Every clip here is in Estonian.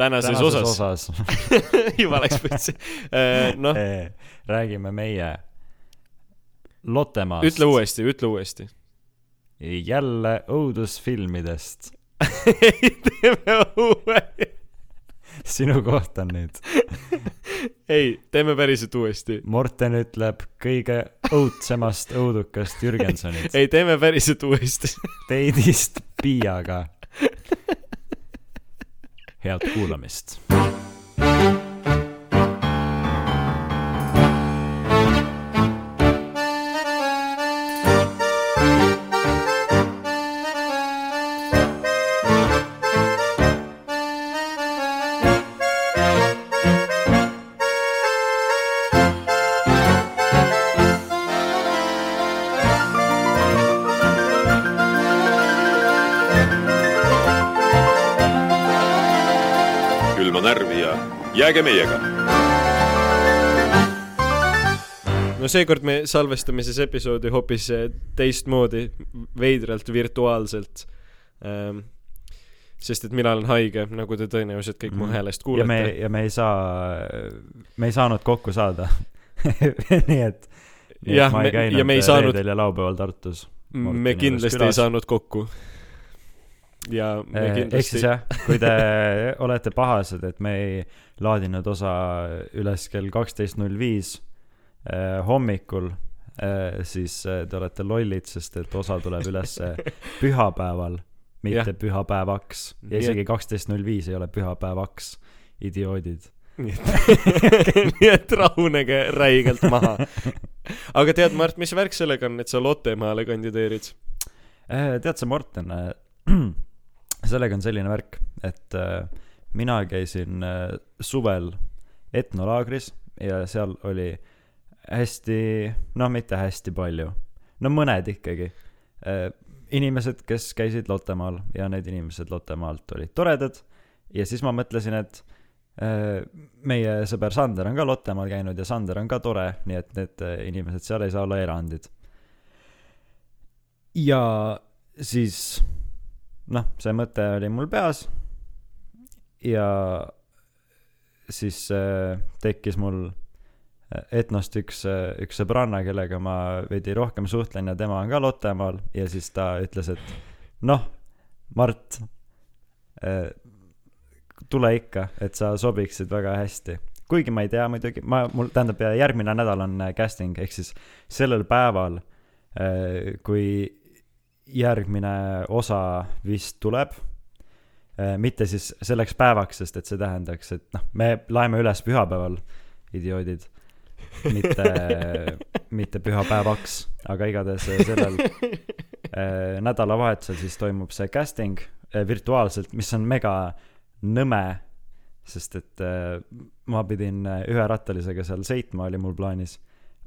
tänases, tänases osas, osas juba läks putsi. noh, Eh, räägime meie Lottemaast. ütle uuesti, ütle uuesti. jälle õudusfilmidest. teeme uue. sinu koht on nüüd. ei, teeme päriselt uuesti. Morten ütleb kõige õudsemast õudukast Jürgensonit. ei, teeme päriselt uuesti. Teidist Piiaga. Head kuulamist. Jääge meiega. no seekord me salvestame siis episoodi hoopis eh, teistmoodi, veidralt virtuaalselt ähm,. sest et mina olen haige, nagu te tõenäoliselt kõik mu Mhm. häälest ja me kuulete., ja me ei saa, me ei saanud kokku saada. nii et, nii Jah, et ma me- ei käinud ja me ei saanud- reedel ja laupäeval Tartus. me kindlasti ei saanud kokku. Ja me ehk siis kindlasti, jah, kui te olete pahased, et me ei laadinud osa üles kell kaksteist null viis hommikul, siis eh, te olete lollid, sest et osa tuleb üles pühapäeval, mitte Jah. pühapäevaks. ja isegi kaksteist null viis ei ole pühapäevaks, idioodid. nii et, rahunege räigelt maha. aga tead, Mart, mis värk sellega on, et sa Lottemaale kandideerid? Eh, tead sa, Morten, sellega on selline värk, et äh, mina käisin äh, suvel etnolaagris ja seal oli hästi, noh, mitte hästi palju, no mõned ikkagi äh, inimesed, kes käisid Lottemaal ja need inimesed Lottemaalt olid toredad ja siis ma mõtlesin, et meie sõber Sander on ka Lottemaal käinud ja Sander on ka tore, nii et need inimesed seal ei saa olla erandid. ja siis noh, see mõte oli mul peas ja siis äh, tekkis mul äh, Etnost üks, üks sõbranna, kellega ma veidi rohkem suhtlen ja tema on ka Lottemaal ja siis ta ütles, et noh, Mart äh,, tule ikka, et sa sobiksid väga hästi. kuigi ma ei tea muidugi, ma, mul, tähendab, järgmine nädal on äh, casting, ehk siis sellel päeval äh,, kui järgmine osa vist tuleb, mitte siis selleks päevaks, sest et see tähendaks, et noh, me laeme üles pühapäeval, idioodid, mitte, mitte pühapäevaks, aga igatahes äh, sellel äh, nädalavahetusel siis toimub see casting äh, virtuaalselt, mis on mega nõme, sest et äh, ma pidin äh, üherattalisega seal sõitma, oli mul plaanis,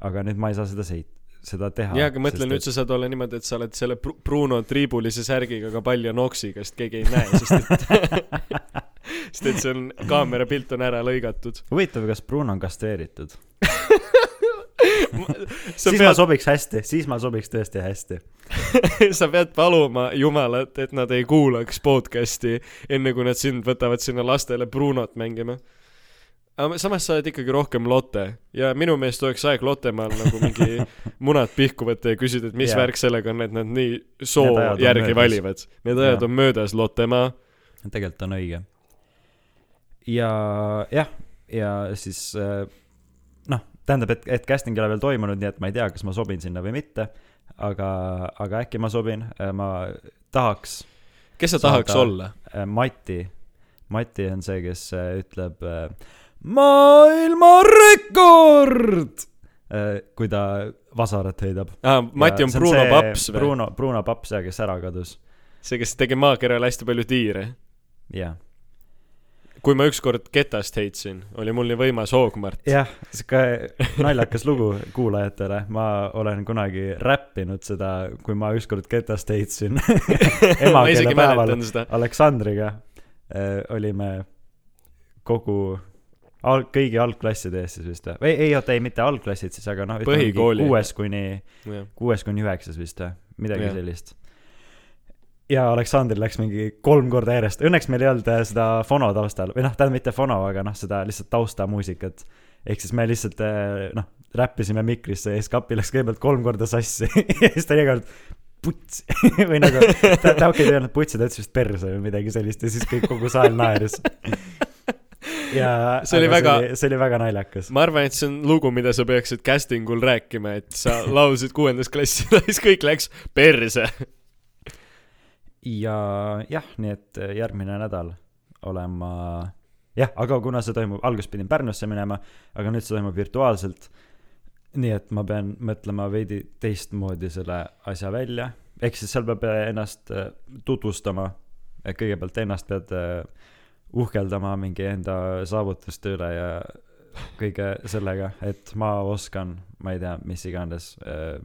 aga nüüd ma ei saa seda sõit-, seda teha. jaa, aga mõtle nüüd sa saad olla niimoodi, et sa oled selle Bru- Bruno triibulise särgiga ka palja noksiga, sest keegi ei näe, sest et sest et see on, kaamerapilt on ära lõigatud. huvitav, kas Bruno on kastreeritud? siis ma pead, sobiks hästi, siis ma sobiks tõesti hästi. sa pead paluma Jumalat, et nad ei kuulaks podcast'i enne kui nad sind võtavad sinna lastele Brunot mängima. Aga samas sa oled ikkagi rohkem Lotte ja minu meelest oleks aeg Lottemaal nagu mingi munad pihku võtta ja küsida, et mis yeah. värk sellega on, et nad nii soo järgi möödas. valivad. Need ajad Jaa. on möödas, Lottemaa. tegelikult on õige. ja jah, ja siis äh, noh, tähendab, et, et casting ei ole veel toimunud, nii et ma ei tea, kas ma sobin sinna või mitte. aga, aga äkki ma sobin, ma tahaks kes sa tahaks Saada- olla? äh, Mati, Mati on see, kes äh, ütleb äh, maailmarekord äh,, kui ta vasarat heidab. aa, Mati on Bruno Paps või? Bruno, Bruno Paps ja kes ära kadus, see, kes tegi maakeral hästi palju tiire. jah. kui ma ükskord ketast heitsin, oli mul nii võimas hoogmart. jah, sihuke naljakas lugu kuulajatele, ma olen kunagi räppinud seda, kui ma ükskord ketast heitsin ma isegi emakeelepäeval mäletan seda. Aleksandriga äh, olime kogu alg-, kõigi algklasside ees siis vist või, või ei oota, ei mitte algklassid siis, aga noh, Põhikooli. kuues kuni, jah, kuues kuni üheksas vist või, midagi Jah. sellist. ja Aleksandril läks mingi kolm korda järjest, õnneks meil ei olnud äh, seda fono taustal või noh, tähendab mitte fono, aga noh, seda lihtsalt taustamuusikat. ehk siis me lihtsalt äh, noh, räppisime mikrisse ja siis kapi läks kõigepealt kolm korda sassi ja siis ta iga kord puts või nagu ta, ta okei, ta ei öelnud putsi, ta ütles vist perse või midagi sellist ja siis kõik kogu saal naeris. ja See oli väga- see oli väga naljakas. ma arvan, et see on lugu, mida sa peaksid casting ul rääkima, et sa laulsid kuuendas klassis ja siis kõik läks perse. ja jah, nii et järgmine nädal olen ma, jah, aga kuna see toimub, alguses pidin Pärnusse minema, aga nüüd see toimub virtuaalselt. nii et ma pean mõtlema veidi teistmoodi selle asja välja, ehk siis seal peab ennast äh, tutvustama. kõigepealt ennast pead äh, uhkeldama mingi enda saavutuste üle ja kõige sellega, et ma oskan, ma ei tea, mis iganes äh,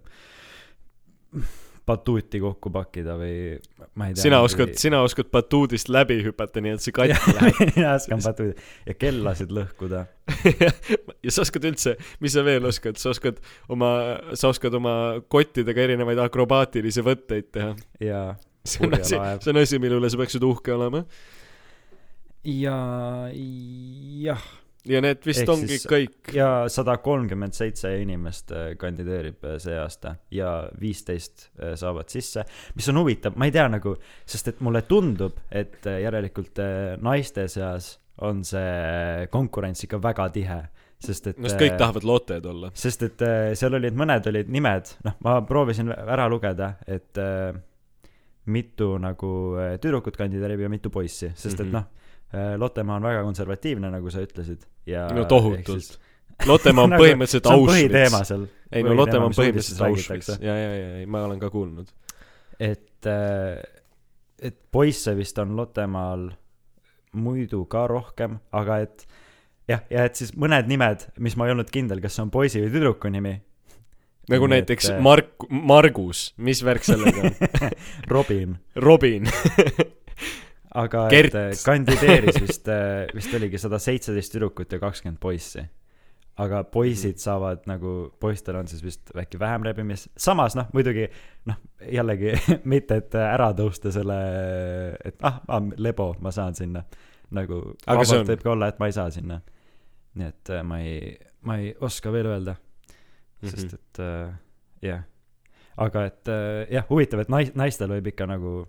batuuti kokku pakkida või ma ei tea. sina oskad, sina oskad batuudist läbi hüpata, nii et see katki läheb. mina oskan batuuti ja kellasid lõhkuda. ja sa oskad üldse, mis sa veel oskad, sa oskad oma, sa oskad oma kottidega erinevaid akrobaatilisi võtteid teha. ja, see on asi, see on asi, mille üle sa peaksid uhke olema. Ja jah, ja need vist Ehk ongi siis- kõik. ja sada kolmkümmend seitse inimest äh, kandideerib äh, see aasta ja viisteist äh, saavad sisse, mis on huvitav, ma ei tea nagu, sest et mulle tundub, et järelikult naiste seas on see konkurents ikka väga tihe, sest et no sest kõik tahavad looted olla. sest et seal olid mõned olid nimed, noh, ma proovisin ära lugeda, et äh, mitu nagu tüdrukut kandideerib ja mitu poissi, sest et Mhm. noh, Lottemaa on väga konservatiivne, nagu sa ütlesid ja no tohutult. Lottemaa on Nagu- põhimõtteliselt Auschwitz. ei no Lottemaa on põhimõtteliselt Auschwitz ja, ja, ja, ja ma olen ka kuulnud. et äh, et poisse vist on Lottemaal muidu ka rohkem, aga et jah, ja et siis mõned nimed, mis ma ei olnud kindel, kas see on poisi või tüdruku nimi, nagu Nii et, näiteks äh, Mark, Margus, mis värk sellega on? Robin Robin. aga Gert. et äh, kandideeris vist, vist oligi sada seitseteist tüdrukut ja kakskümmend poissi. aga poisid Mhm. saavad nagu, poistel on siis vist äkki vähem rebimist, samas noh, muidugi noh, jällegi mitte, et ära tõusta selle, et ah, ah, lebo, ma saan sinna. nagu Aga vabalt on- võib ka olla, et ma ei saa sinna. nii et äh, ma ei, ma ei oska veel öelda, Mhm. sest et äh, jah, aga et äh, jah, huvitav, et nais-, naistel võib ikka nagu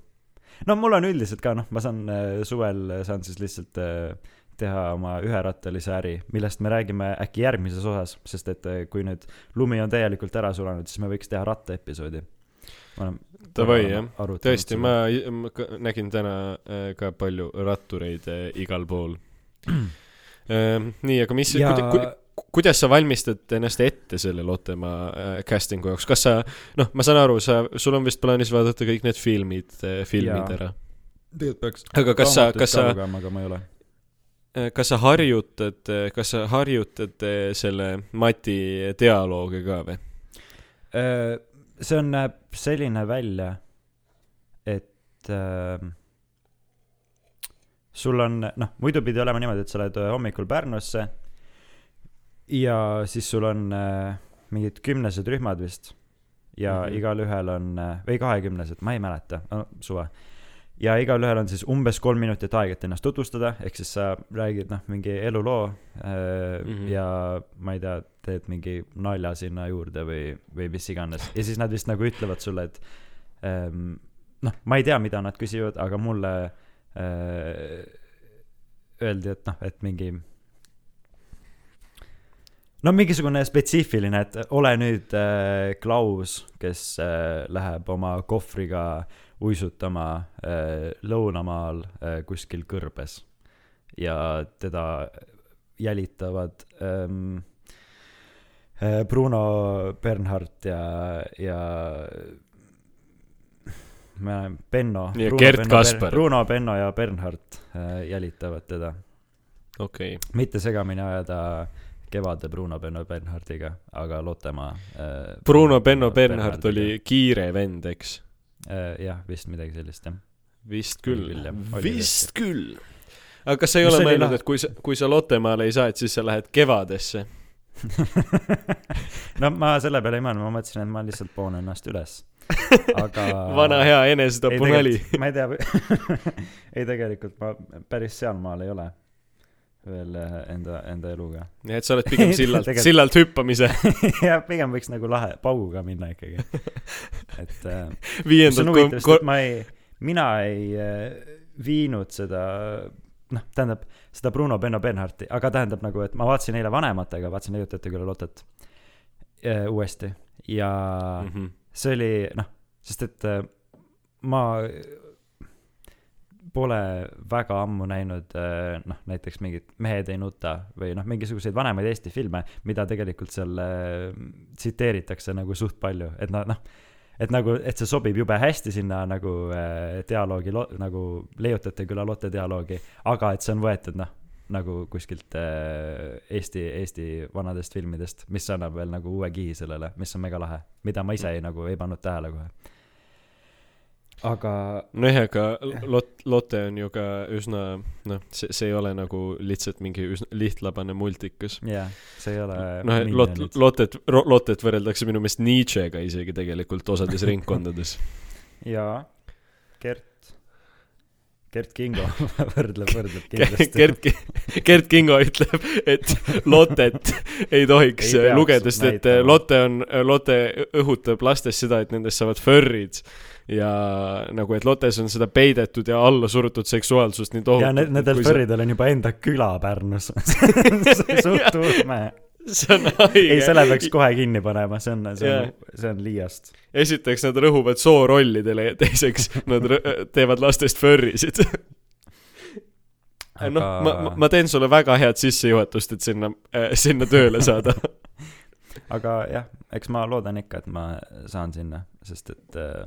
no mul on üldiselt ka noh, ma saan äh, suvel äh, saan siis lihtsalt äh, teha oma üherattalise äri, millest me räägime äkki järgmises osas, sest et kui nüüd lumi on täielikult ära sulanud, siis me võiks teha rattaepisoodi. Davai jah, tõesti, ma, ma nägin täna ka palju rattureid igal pool. nii, aga mis ja kuidas sa valmistad ennast ette selle Lottemaa äh, casting'u jaoks, kas sa, noh, ma saan aru, sa, sul on vist plaanis vaadata kõik need filmid äh,, filmid Jaa. ära. tegelikult peaks aga kas sa, kas sa, aga ma ei ole. kas sa harjutad, kas sa harjutad äh, selle Mati dialoogi ka või? Äh, see on, näeb selline välja, et äh, sul on, noh, muidu pidi olema niimoodi, et sa lähed äh, hommikul Pärnusse ja siis sul on äh, mingid kümnesed rühmad vist ja mm. -hmm. igalühel on, või kahekümnesed, ma ei mäleta no,, suve. ja igalühel on siis umbes kolm minutit aega, et ennast tutvustada, ehk siis sa räägid noh, mingi eluloo äh, mm. -hmm. ja ma ei tea, teed mingi nalja sinna juurde või, või mis iganes ja siis nad vist nagu ütlevad sulle, et ähm, noh, ma ei tea, mida nad küsivad, aga mulle äh, öeldi, et noh, et mingi no mingisugune spetsiifiline, et ole nüüd äh, Klaus, kes äh, läheb oma kohvriga uisutama äh, lõunamaal äh, kuskil kõrbes ja teda jälitavad ähm, äh, Bruno Bernhardt ja, ja ma olen Benno. Ja Gert Kasper. Bruno, Benno ja Bernhardt äh, jälitavad teda okei okay., mitte segamini ajada kevade Bruno Benno Bernhardiga, aga Lottemaa äh, Bruno Benno Bernhard oli kiire vend, eks? äh, jah, vist midagi sellist jah. vist küll vist küll. aga kas sa ei Mis ole mõelnud, lahe- et kui sa, kui sa Lottemaale ei saa, et siis sa lähed kevadesse? no ma selle peale ei mõelnud, ma mõtlesin, et ma lihtsalt poon ennast üles. aga vana hea enesetapunali. ma ei tea ei tegelikult ma päris sealmaal ei ole veel äh, enda enda eluga nii et sa oled pigem sillalt, sillalt hüppamise jah pigem võiks nagu lahe pauguga minna ikkagi et äh, mis viiendalt on kom- huvitav, sest ko- et ma ei mina ei äh, viinud seda noh tähendab seda Bruno Benno Bernharti aga tähendab nagu et ma vaatasin eile vanematega vaatasin leiutajate küla Lotet äh, uuesti ja mm. Mhm. see oli noh sest et äh, ma pole väga ammu näinud äh, noh näiteks mingit Mehed ei nuta või noh mingisuguseid vanemaid Eesti filme mida tegelikult seal äh, tsiteeritakse nagu suht palju et nad noh et nagu et see sobib jube hästi sinna nagu äh, dialoogi lo- nagu leiutajate küla Lotte dialoogi aga et see on võetud noh nagu kuskilt äh, Eesti Eesti vanadest filmidest mis annab veel nagu uue kihi sellele mis on mega lahe mida ma ise ei nagu ei pannud tähele kohe aga nojah, aga Lot-, Lotte on ju ka üsna noh, see, see ei ole nagu lihtsalt mingi üsna lihtlabane multikas. jah see ei ole noh, Lot-, Lotet, Lotet võrreldakse minu meelest Nietzschega isegi tegelikult osades ringkondades. jaa Gert Gert Kingo võrdleb võrdleb kindlasti Gert, Gert Kingo ütleb, et Lotet ei tohiks Ei lugeda, sest et. Lotte on, Lotte õhutab lastes seda, et nendest saavad furrid ja nagu, et Lottes on seda peidetud ja alla surutud seksuaalsust nii ja tohutult. ne- nendel furridel on juba enda küla Pärnus suht ulme see on haige. ei selle peaks kohe kinni panema see on see on see on liiast esiteks nad rõhuvad soorollidele ja teiseks nad teevad lastest furrisid. noh, ma, ma, ma teen sulle väga head sissejuhatust, et sinna äh,, sinna tööle saada. aga jah eks ma loodan ikka et ma saan sinna sest et äh,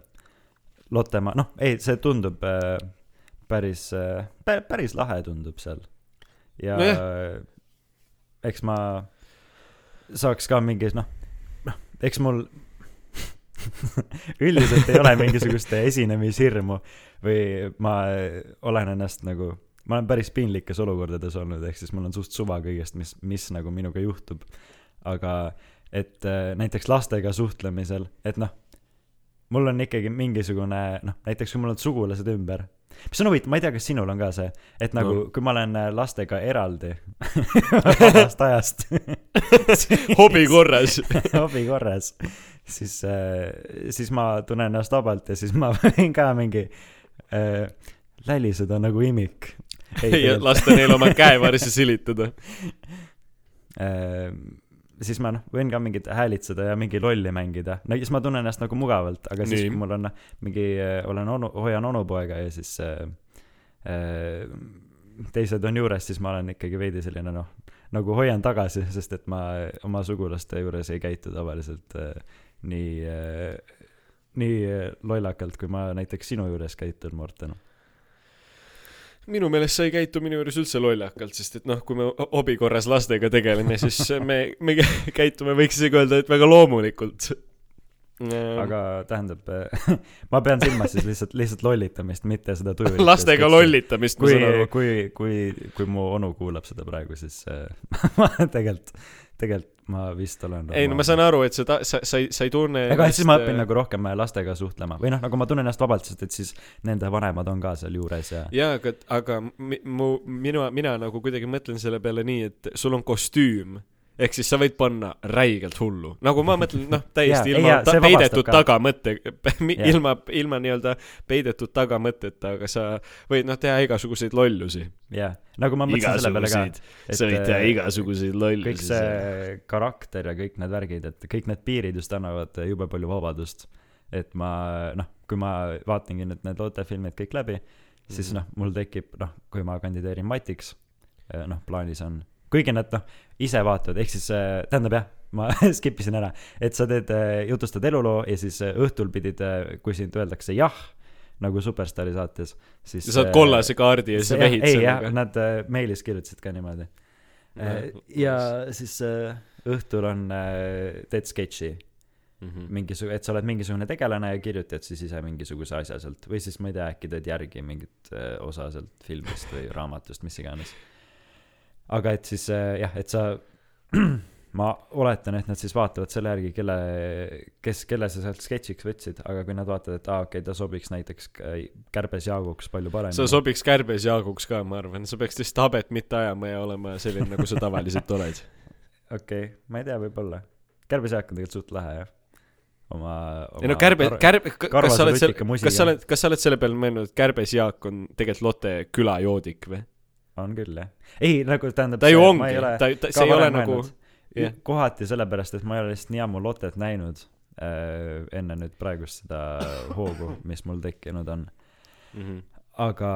Lottemaa noh ei see tundub äh, päris äh, pä- päris lahe tundub seal ja Nojah. äh, eks ma saaks ka mingi noh noh eks mul üldiselt ei ole mingisugust esinemishirmu või ma olen ennast nagu ma olen päris piinlikes olukordades olnud ehk siis mul on suht suva kõigest mis mis nagu minuga juhtub aga et äh, näiteks lastega suhtlemisel et noh mul on ikkagi mingisugune noh näiteks kui mul on sugulased ümber mis on huvitav ma ei tea kas sinul on ka see et nagu No. kui ma olen äh, lastega eraldi vabast ajast hobi korras. hobi korras siis äh, siis ma tunnen ennast vabalt ja siis ma võin ka mingi äh, läliseda nagu imik ja lasta neil oma käevarsi silitada. Siis ma noh võin ka mingit häälitseda ja mingi lolli mängida. No siis ma tunnen ennast nagu mugavalt aga siis kui mul on noh, mingi äh, olen onu hoian onupoega ja siis äh, äh, teised on juures siis ma olen ikkagi veidi selline noh nagu hoian tagasi sest et ma oma sugulaste juures ei käitu tavaliselt äh, nii äh, nii äh, lollakalt kui ma näiteks sinu juures käitun Morten minu meelest sa ei käitu minu juures üldse lollakalt, sest et noh, kui me hobi korras lastega tegeleme, siis me, me käitume, võiks isegi öelda, et väga loomulikult. aga tähendab ma pean silmas siis lihtsalt lihtsalt lollitamist mitte seda tuju lastega lollitamist, ma kui saan aru., kui, kui, kui mu onu kuulab seda praegu, siis ma tegelikult, tegelikult ma vist olen ei no ma saan aru, et sa ta-, sa, sa ei, sa ei tunne aga siis ma õpin nagu rohkem lastega suhtlema. Või noh, nagu ma tunnen ennast vabalt, sest et siis nende vanemad on ka seal juures ja jaa, aga, aga mu, minu, mina nagu kuidagi mõtlen selle peale nii, et sul on kostüüm ehk siis sa võid panna räigelt hullu, nagu ma mõtlen, noh, täiesti Jaa, ilma jaa, ta, peidetud tagamõtte, ilma, ilma nii-öelda peidetud tagamõtteta, aga sa võid noh, teha igasuguseid lollusi. jah, nagu ma mõtlesin selle peale ka, sa võid teha äh, igasuguseid kõik lollusi. see karakter ja kõik need värgid, et kõik need piirid just annavad jube palju vabadust. et ma noh, kui ma vaatangi nüüd need Lotte filmid kõik läbi, siis Mhm. noh, mul tekib noh, kui ma kandideerin Matiks, noh, plaanis on, kuigi nad noh, ise vaatavad, ehk siis äh, tähendab jah, ma skip isin ära, et sa teed, jutustad eluloo ja siis äh, õhtul pidid, kui sind öeldakse jah, nagu Superstaari saates, siis sa saad äh, kollase kaardi ja siis vehid ei jah, sellega. nad äh, meilis kirjutasid ka niimoodi. ja siis äh, õhtul on, teed sketši, Mhm. mingisugune, et sa oled mingisugune tegelane ja kirjutad siis ise mingisuguse asja sealt või siis ma ei tea, äkki teed järgi mingit äh, osa sealt filmist või raamatust, mis iganes. Aga et siis äh, jah, et sa ma oletan, et nad siis vaatavad selle järgi, kelle, kes, kelle sa sealt sketšiks võtsid, aga kui nad vaatavad, et aa ah, okei okay,, ta sobiks näiteks kärbes Jaaguks palju paremini. sa sobiks kärbes Jaaguks ka, ma arvan, sa peaks lihtsalt habet mitte ajama ja olema selline, nagu sa tavaliselt oled. okei okay,, ma ei tea, võib-olla. kärbes Jaak on tegelikult suht lahe jah. oma, oma ei no kärbe, kärbe, kas sa oled musiga. kas sa oled, kas sa oled selle peale mõelnud, et kärbes Jaak on tegelikult Lotte külajoodik või? On küll jah. ei, nagu tähendab ta ju ongi ma ei ole, ta, ta, see ei ole nagu jah. kohati sellepärast, et ma ei ole lihtsalt nii ammu Lottet näinud äh, enne nüüd praegust seda hoogu, mis mul tekkinud on. Mhm. aga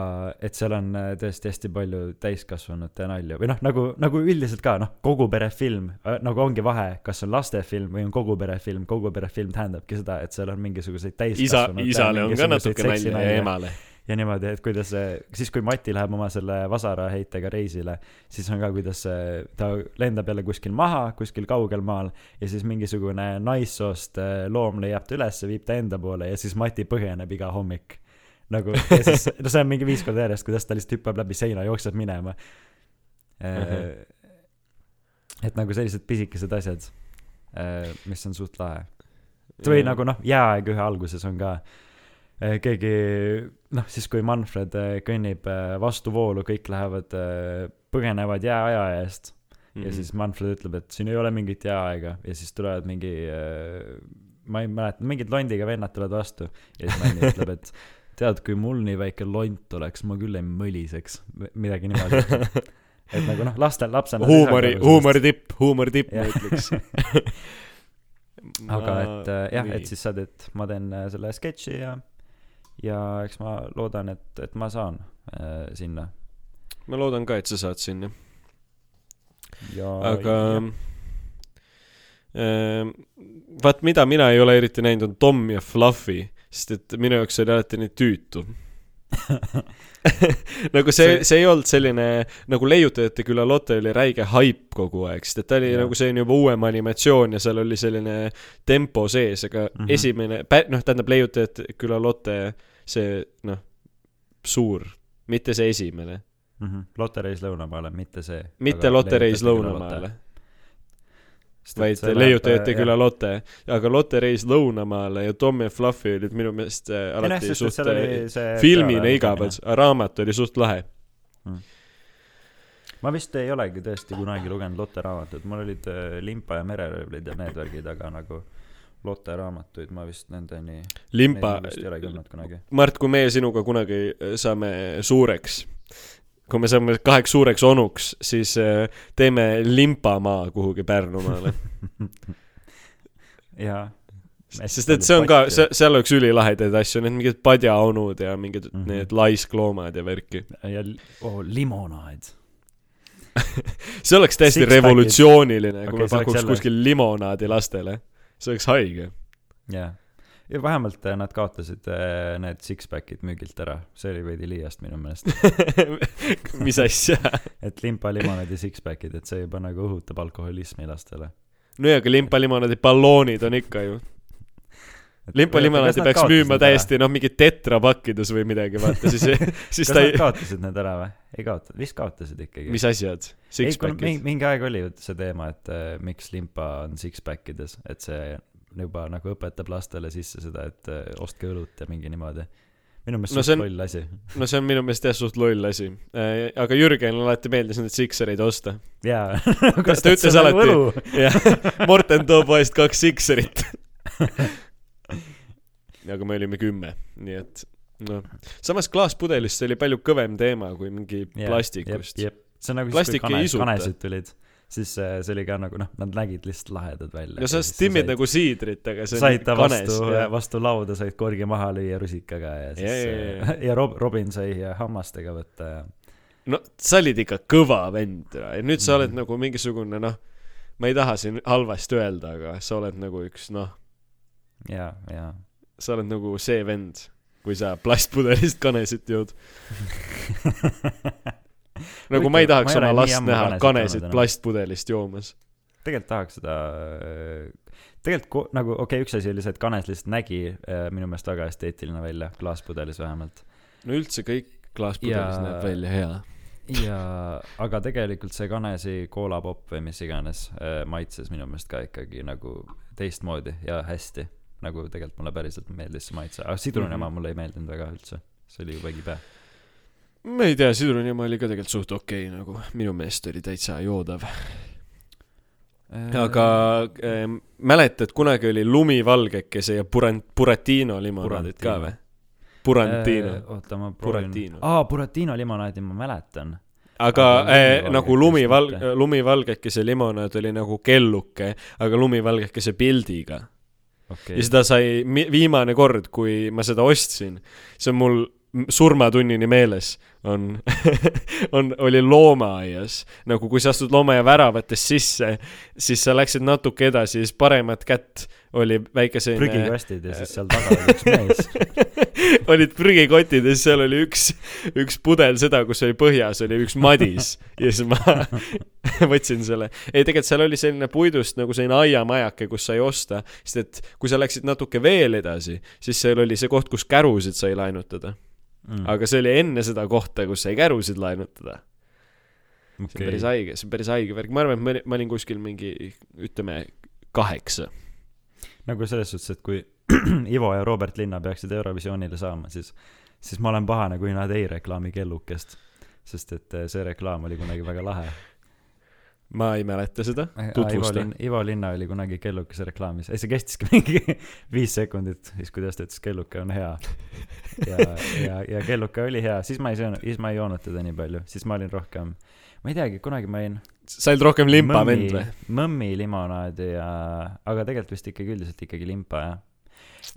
et seal on äh, tõesti hästi palju täiskasvanute nalju või noh, nagu, nagu üldiselt ka noh, kogu pere film, nagu ongi vahe, kas on lastefilm või on kogu pere film, kogu pere film tähendabki seda, et seal on mingisuguseid isa, täiskasvanute isale on ka natuke nalja ja emale. Ja niimoodi, et kuidas see, siis kui Mati läheb oma selle vasaraheitega reisile, siis on ka, kuidas see, ta lendab jälle kuskil maha, kuskil kaugel maal ja siis mingisugune naissoost äh, loom leiab ta üles, viib ta enda poole ja siis Mati põgeneb iga hommik. nagu, ja siis, no see on mingi viis korda järjest, kuidas ta lihtsalt hüppab läbi seina, jookseb minema. et nagu sellised pisikesed asjad, mis on suht lahe. või nagu noh, jääaeg ühe alguses on ka eh, keegi noh, siis kui Manfred eh, kõnnib eh, vastu voolu, kõik lähevad, põgenevad jääaja eest Mhm. ja siis Manfred ütleb, et siin ei ole mingit jääaega ja siis tulevad mingi, ma ei mäleta, mingid londiga vennad tulevad vastu ja siis Manni ütleb, et tead, kui mul nii väike lont oleks, ma küll ei möliseks, midagi niimoodi. et nagu noh, lastel, lapsena huumori, huumori tipp, huumori tipp ma ütleks. aga et äh, jah, et siis sa teed, ma teen äh, selle sketši ja, ja eks ma loodan, et, et ma saan äh, sinna. Ma loodan ka, et sa saad sinna, aga ähm, vaat mida mina ei ole eriti näinud, on Tom ja Fluffy, sest et minu jaoks oli alati nii tüütu. nagu see See-, ei olnud selline nagu leiutajate küla Lotte oli räige haip kogu aeg, sest et ta oli Jah. nagu selline juba uuem animatsioon ja seal oli selline tempo sees, aga mm. -hmm. esimene, noh, tähendab leiutajate küla Lotte see noh, suur, mitte see esimene, mm -hmm. Lotte reis lõunamaale, mitte see. mitte Lotte reis lõunamaale, vaid leiutajate küla Lotte, aga Lotte reis lõunamaale ja Tom ja Fluffy olid minu meelest äh, alati suht äh, filmina igavad, aga raamat oli suht lahe. ma vist ei olegi tõesti kunagi lugenud Lotte raamatut, mul olid äh, Limpa ja mereröövlid ja need värgid, aga nagu Lotte raamatuid ma vist nendeni, limpa. Mart, kui meie sinuga kunagi äh, saame suureks, kui me saame kaheks suureks onuks, siis äh, teeme limpamaa kuhugi Pärnumaale. jaa. sest et see on ka, seal oleks ülilahedaid asju, need mingid padjaonud ja mingid mm. -hmm. need laiskloomad ja värki. ja oh, limonaad. see oleks täiesti Six-pack'id. revolutsiooniline, kui Okei, me pakuks kuskil limonaadi lastele. see oleks haige. jah. Ja vähemalt äh, nad kaotasid äh, need six-pack'id müügilt ära, see oli veidi liiast minu meelest. mis asja? et limpa, limonaad ja six-pack'id, et see juba nagu õhutab alkoholismi lastele. no ja, aga limpalimonaadi balloonid on ikka ju. limpalimonaadi peaks müüma täiesti noh, mingi tetrapakkides või midagi, vaata siis, siis ta ei, kaotasid need ära või? ei kaotanud, vist kaotasid ikkagi. mis asjad? Six-pack'id? mingi aeg oli ju see teema, et äh, miks limpa on six-pack ides, et see juba nagu õpetab lastele sisse seda, et äh, ostke õlut ja mingi niimoodi. minu meelest No see see on- loll asi. no see on minu meelest jah suht loll asi. aga Jürgenile alati meeldis neid siksereid osta. jaa. Kas ta ütles alati- jah, Morten too poest kaks sikserit. aga me olime kümme, nii et noh, samas klaaspudelist oli palju kõvem teema kui mingi plastikust. see on nagu siis, kui kane, kanesid tulid, siis äh, see oli ka nagu noh, nad nägid lihtsalt lahedad välja. no sa stimmid nagu siidrit, aga see on said ta kanes vastu, vastu lauda, said korgi maha lüüa rusikaga ja siis Ja, ja, ja, ja. Rob-, Robin sai äh, hammastega võtta ja no sa olid ikka kõva vend ja nüüd sa oled Mhm. nagu mingisugune noh, ma ei taha siin halvasti öelda, aga sa oled nagu üks noh, ja, ja sa oled nagu see vend, kui sa plastpudelist kanesit jood. nagu ma ei tahaks ma ei oma last näha joonud enam. plastpudelist joomas. tegelikult tahaks seda, tegelikult ko- nagu okei okay,, üks asi oli see, et kanes lihtsalt nägi äh, minu meelest väga esteetiline välja, klaaspudelis vähemalt. no üldse kõik klaaspudelis Ja- näeb välja hea. ja, aga tegelikult see kanesi koolapopp või mis iganes äh, maitses minu meelest ka ikkagi nagu teistmoodi ja hästi. nagu tegelikult mulle päriselt meeldis see maitse, aga sidruni oma mulle ei meeldinud väga üldse. see oli jube kibe. Ma ei tea, sidrunimaa oli ka tegelikult suht okei okay, nagu, minu meelest oli täitsa joodav. Aga äh, mäletad, kunagi oli lumivalgekese ja puran-, Buratino limonaadid ka või? Burantino. Äh, oota, ma proovin aa, Buratino limonaadi ma mäletan. aga äh, nagu lumival- lumivalgekese limonaad oli nagu kelluke, aga lumivalgekese pildiga. okei ja seda sai viimane kord, kui ma seda ostsin, see on mul surmatunnini meeles, on, on, oli loomaaias. nagu kui sa astud loomaaia väravatest sisse, siis sa läksid natuke edasi, siis paremat kätt oli väike selline prügikastid ja siis seal taga oli üks mees. olid prügikotid ja siis seal oli üks, üks pudel seda, kus oli põhjas oli üks madis ja siis ma võtsin selle. ei, tegelikult seal oli selline puidust nagu selline aiamajake, kus sai osta, sest et kui sa läksid natuke veel edasi, siis seal oli see koht, kus kärusid sai lainutada. Mm. aga see oli enne seda kohta, kus sai kärusid lainutada. see on päris haige, see on päris haige värk, ma arvan, et ma olin, ma olin kuskil mingi, ütleme, kaheksa. nagu selles suhtes, et kui Ivo ja Robert Linna peaksid Eurovisioonile saama, siis, siis ma olen pahane, kui nad ei reklaami kellukest. sest et eh, see reklaam oli kunagi väga lahe. Ma ei mäleta seda, tutvusta. Ivo Linna oli kunagi kellukese reklaamis, ei see kestiski mingi viis sekundit, siis kuidas ta ütles, kelluke on hea. ja, ja, ja kelluke oli hea, siis ma ei söönud, siis ma ei joonud teda nii palju, siis ma olin rohkem, ma ei teagi, kunagi ma jõin sa olid rohkem limpa vend või?? mõmmi limonaadi ja, aga tegelikult vist ikkagi üldiselt ikkagi limpa jah.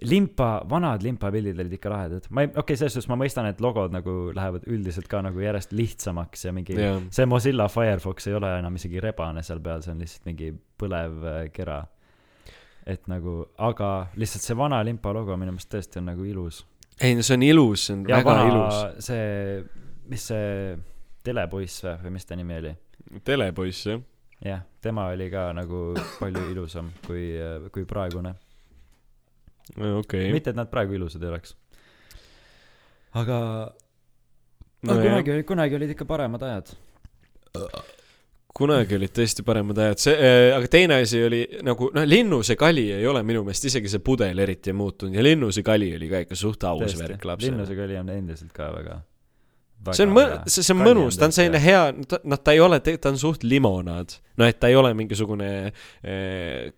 limpa, vanad limpapildid olid ikka lahedad, ma ei, okei okay,, selles suhtes ma mõistan, et logod nagu lähevad üldiselt ka nagu järjest lihtsamaks ja mingi jah, see Mozilla Firefox ei ole enam isegi rebane seal peal, see on lihtsalt mingi põlev äh, kera. et nagu, aga lihtsalt see vana limpa logo minu meelest tõesti on nagu ilus. ei no see on ilus, see on ja väga vana ilus. see, mis see telepoiss või, või mis ta nimi oli? telepoiss jah. jah, tema oli ka nagu palju ilusam kui, kui praegune. okei. mitte, et nad praegu ilusad ei oleks. aga no,, nojah, kunagi, kunagi olid ikka paremad ajad. kunagi olid tõesti paremad ajad, see äh,, aga teine asi oli nagu noh, linnuse kali ei ole minu meelest isegi see pudel eriti muutunud ja linnuse kali oli ka ikka suht aus värk lapsele. linnusega oli on endiselt ka väga. See on mõ-, see, see on mõnus, ta on selline hea, noh, ta ei ole, ta on suht limonaad. noh, et ta ei ole mingisugune eh,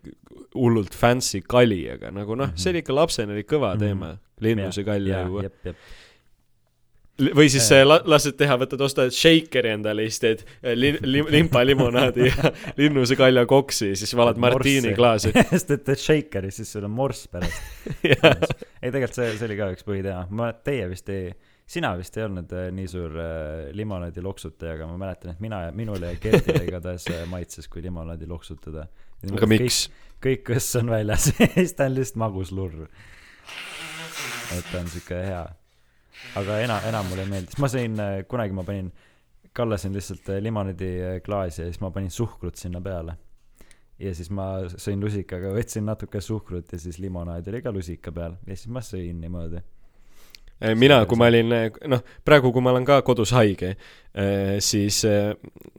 hullult fancy kali, aga nagu noh, see oli ikka lapsena oli kõva Mhm. teema, linnuse kall ja, juua. jep, jep. või siis äh, la-, lased teha, võtad, ostad shaker'i endale, siis teed eh, li-, li-, limpa-limonaadi ja linnuse kalja koksi ja siis valad martiini klaasi. sest et teed shakeri, siis sul on morss pärast. ei, tegelikult see, see oli ka üks põhiteema. ma, teie vist ei, sina vist ei olnud äh, nii suur äh, limonaadi loksutaja, aga ma mäletan, et mina, minule ja Gertile igatahes äh, maitses, kui limonaadi loksutada. aga miks? kõik kõss on väljas, siis ta on lihtsalt magus lurr. et ta on siuke hea. aga ena-, enam mulle ei meeldi, siis ma sõin, kunagi ma panin, kallasin lihtsalt äh, limonaadi äh, klaasi ja siis ma panin suhkrut sinna peale. ja siis ma sõin lusikaga, võtsin natuke suhkrut ja siis limonaad oli ka lusika peal ja siis ma sõin niimoodi. Eh, mina, kui ma olin, noh, praegu, kui ma olen ka kodus haige, siis eh,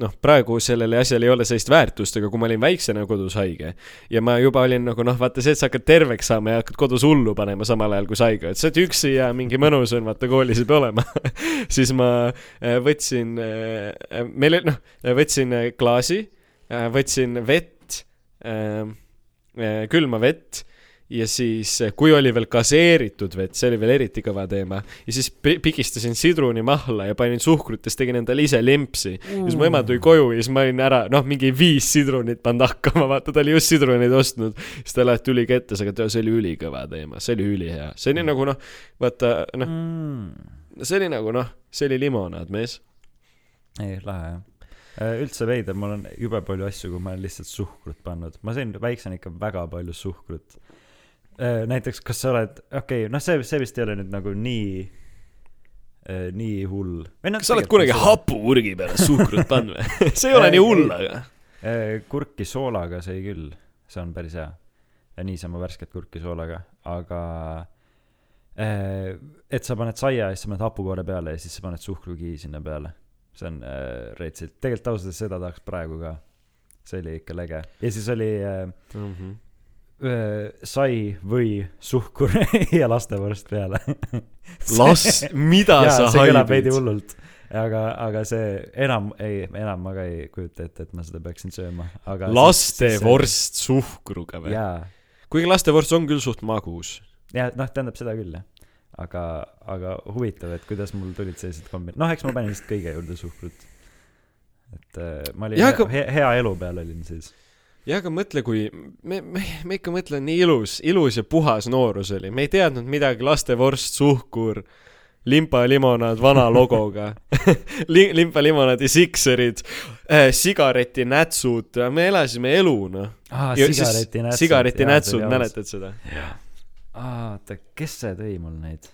noh, praegu sellele asjale ei ole sellist väärtust, aga kui ma olin väiksena kodus haige ja ma juba olin nagu noh, vaata see, et sa hakkad terveks saama ja hakkad kodus hullu panema samal ajal, kui sa haige oled, sa oled üksi ja mingi mõnus on, vaata koolis ei pea olema. Siis ma eh, võtsin, meil, noh, võtsin eh, klaasi, võtsin vett, külma vett ja siis, kui oli veel gaseeritud vett, see oli veel eriti kõva teema, ja siis pi- pigistasin sidruni mahla ja panin suhkrut ja siis tegin endale ise limpsi. ja siis mu ema tuli koju ja siis ma olin ära, noh, mingi viis sidrunit pannud hakkama, vaata, ta oli just sidruneid ostnud. siis ta alati tuli kätte, aga see oli ülikõva teema, see oli ülihea, see oli nagu noh, vaata noh, mm.. see oli nagu noh, see oli limonaad, mees. ei, lahe jah. üldse veider, mul on jube palju asju, kuhu ma olen lihtsalt suhkrut pannud, ma sõin väiksena ikka väga palju suhkrut. näiteks, kas sa oled, okei okay,, noh, see, see vist ei ole nüüd nagu nii, nii hull. kas sa oled kunagi? hapuurgi peale suhkrut pannud või? see ei ole nii hull, aga. kurki soolaga sõi küll, see on päris hea. niisama värsket kurki soolaga, aga eh, et sa paned saia ja siis sa paned hapukoore peale ja siis sa paned suhkrukii sinna peale see on äh, retsilt, tegelikult ausalt öeldes seda tahaks praegu ka. see oli ikka lege ja siis oli äh, Mhm. äh, sai või suhkur ja lastevorst peale. las, mida jaa, sa see kõlab veidi haibid? hullult. aga, aga see enam, ei, enam ma ka ei kujuta ette, et ma seda peaksin sööma, aga. lastevorst suhkruga või? kuigi lastevorst on küll suht magus. ja noh, tähendab seda küll jah. aga, aga huvitav, et kuidas mul tulid sellised kombid, noh, eks ma panin lihtsalt kõige juurde suhkrut. et äh, ma olin Jaa, hea, aga- hea elu peal olin siis. Ja aga mõtle, kui me, me, me ikka mõtleme nii ilus, ilus ja puhas noorus oli, me ei teadnud midagi, lastevorst, suhkur, limpa-limonaad vana logoga Li-, limpa-limonaadi sikserid äh,, sigaretinätsud, me elasime elu noh. sigaretinätsud. sigaretinätsud, mäletad seda? oota, kes see tõi mul neid?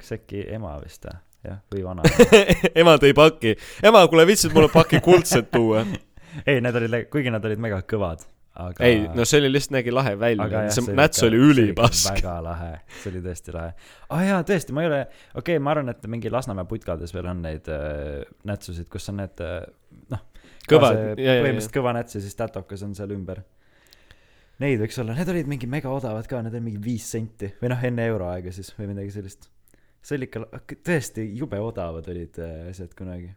kas äkki ema vist või? jah, või vana. ema tõi paki, ema, kuule viitsid mulle paki kuldset tuua? ei, need olid, kuigi nad olid mega kõvad, aga ei, no see oli lihtsalt nägi lahe välja see see näts oli ülipask. väga lahe, see oli tõesti lahe. aa jaa, tõesti, ma ei ole, okei okay,, ma arvan, et mingi Lasnamäe putkades veel on neid äh, nätsusid, kus on need äh, noh, ja põhimõtteliselt kõva näts ja siis tätokas on seal ümber. Neid võiks olla, need olid mingi mega odavad ka, need olid mingi viis senti või noh, enne euroaega siis või midagi sellist. see oli ikka, tõesti jube odavad olid äh, asjad kunagi.